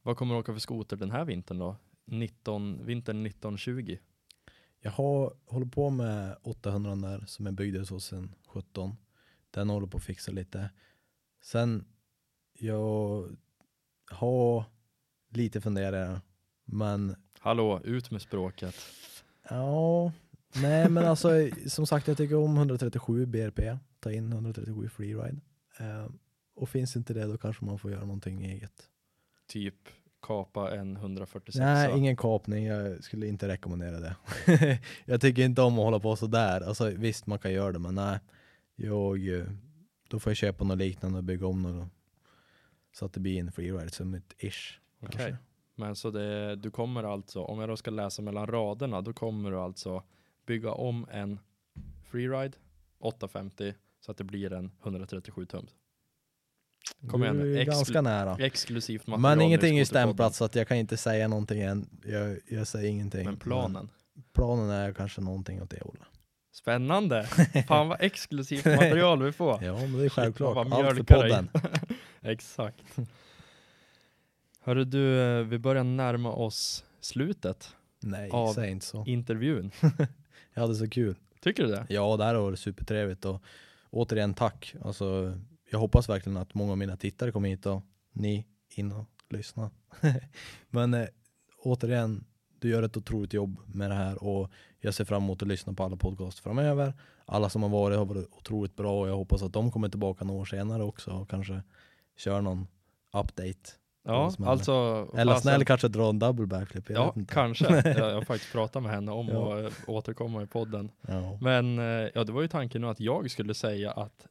A: Vad kommer du åka för skoter den här vintern då? 19, vintern 1920?
B: Jag har, håller på med 800 där som jag byggde 2017. Den håller på att fixa lite. Sen, jag har lite funderingar, men
A: Hallå, ut med språket.
B: Ja, nej men alltså som sagt jag tycker om 137 BRP, ta in 137 freeride. Eh, och finns inte det då kanske man får göra någonting eget.
A: Typ kapa en 146
B: Nej, ingen kapning. Jag skulle inte rekommendera det. jag tycker inte om att hålla på sådär. Alltså, visst, man kan göra det, men nej. Jag, eh, då får jag köpa något liknande och bygga om något. Så att det blir en freeride som ett ish.
A: Okej.
B: kanske.
A: Men så det, du kommer alltså, om jag då ska läsa mellan raderna, då kommer du alltså bygga om en freeride 850 så att det blir en 137 tums. Kom igen,
B: är
A: exklu-
B: ganska nära.
A: Exklusivt material.
B: Men
A: nu
B: ingenting är stämplat så att jag kan inte säga någonting än. Jag, jag säger ingenting.
A: Men planen.
B: Planen är kanske någonting åt det hållet.
A: Spännande! Fan vad exklusivt material vi får.
B: Ja, men det är självklart. Allt för podden.
A: Exakt. Hörru du, eh, vi börjar närma oss slutet.
B: Nej,
A: Av-
B: säg inte så.
A: Intervjun.
B: Jag hade så kul.
A: Tycker du det?
B: Ja, det här har varit supertrevligt och återigen tack. Alltså, jag hoppas verkligen att många av mina tittare kommer hit och ni in och lyssna. Men eh, återigen, du gör ett otroligt jobb med det här och jag ser fram emot att lyssna på alla podcast framöver. Alla som har varit har varit otroligt bra och jag hoppas att de kommer tillbaka några år senare också och kanske kör någon update.
A: Ja, alltså.
B: Eller
A: fasen-
B: snäll kanske dra en double backflip,
A: Ja, kanske. Jag, har faktiskt pratat med henne om
B: Ja.
A: att återkomma i podden.
B: Ja.
A: Men eh, ja, det var ju tanken att jag skulle säga att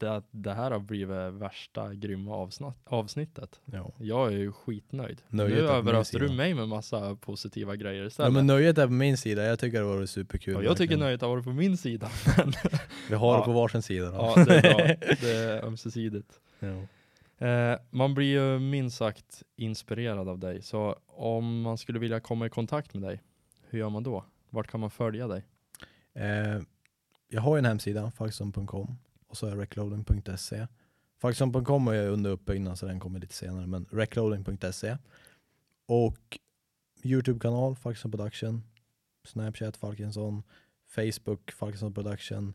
A: det, att det här har blivit värsta grymma avsnitt, avsnittet.
B: Ja.
A: Jag är ju skitnöjd.
B: Nöjet
A: nu överraskar du mig med massa positiva grejer
B: ja,
A: istället.
B: men nöjet är på min sida, jag tycker det har varit superkul.
A: Ja, jag tycker
B: verkligen.
A: nöjet har varit på min sida. Men,
B: Vi har
A: Ja.
B: det på varsin sida då.
A: ja, det är bra. Det är ömsesidigt.
B: Ja.
A: Eh, man blir ju minst sagt inspirerad av dig. Så om man skulle vilja komma i kontakt med dig, hur gör man då? Vart kan man följa dig?
B: Eh, jag har en hemsida, faxon.com och så är recloading.se. Faxon.com är under uppbyggnad så den kommer lite senare, men recloading.se. Och Youtube-kanal, Faxon Production, Snapchat, Falkensson, Facebook, Falkensson Production,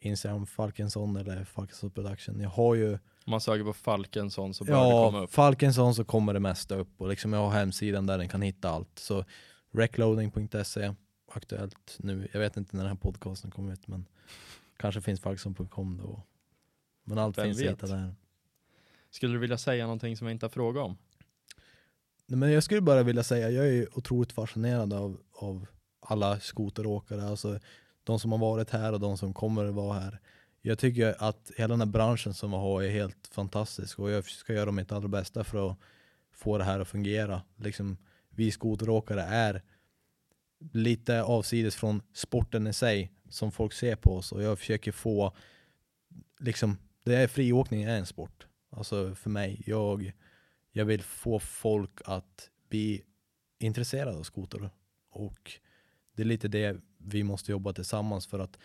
B: Instagram, Falkensson eller Falkensson Production. Jag har ju
A: Om man söker på Falkensson så bör det komma
B: Ja,
A: upp.
B: Falkensson så kommer det mesta upp och liksom jag har hemsidan där den kan hitta allt. Så recloading.se aktuellt nu. Jag vet inte när den här podcasten kommer ut men kanske finns falkensson.com då. Men allt
A: Vem
B: finns att
A: vet?
B: hitta där.
A: Skulle du vilja säga någonting som jag inte har frågat om?
B: Nej, Men jag skulle bara vilja säga, jag är otroligt fascinerad av, av alla skoteråkare, alltså de som har varit här och de som kommer att vara här. Jag tycker att hela den här branschen som vi har är helt fantastisk och jag ska göra mitt allra bästa för att få det här att fungera. Liksom, vi skoteråkare är lite avsides från sporten i sig som folk ser på oss och jag försöker få, liksom, det är friåkning är en sport. Alltså för mig, jag, jag vill få folk att bli intresserade av skoter och det är lite det vi måste jobba tillsammans för att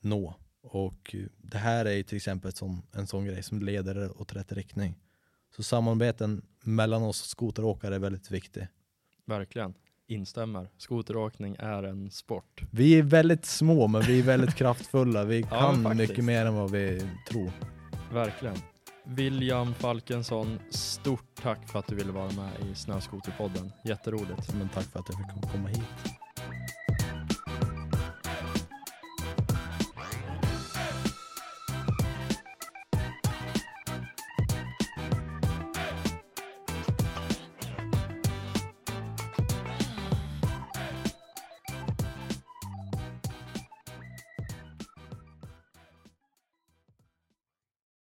B: nå. Och det här är till exempel som en sån grej som leder åt rätt riktning. Så samarbeten mellan oss skoteråkare är väldigt viktig.
A: Verkligen. Instämmer. Skoteråkning är en sport.
B: Vi är väldigt små men vi är väldigt kraftfulla. Vi
A: Ja,
B: kan
A: faktiskt.
B: mycket mer än vad vi tror.
A: Verkligen. William Falkensson, stort tack för att du ville vara med i Snöskoterpodden. Jätteroligt.
B: Men tack för att jag fick komma hit.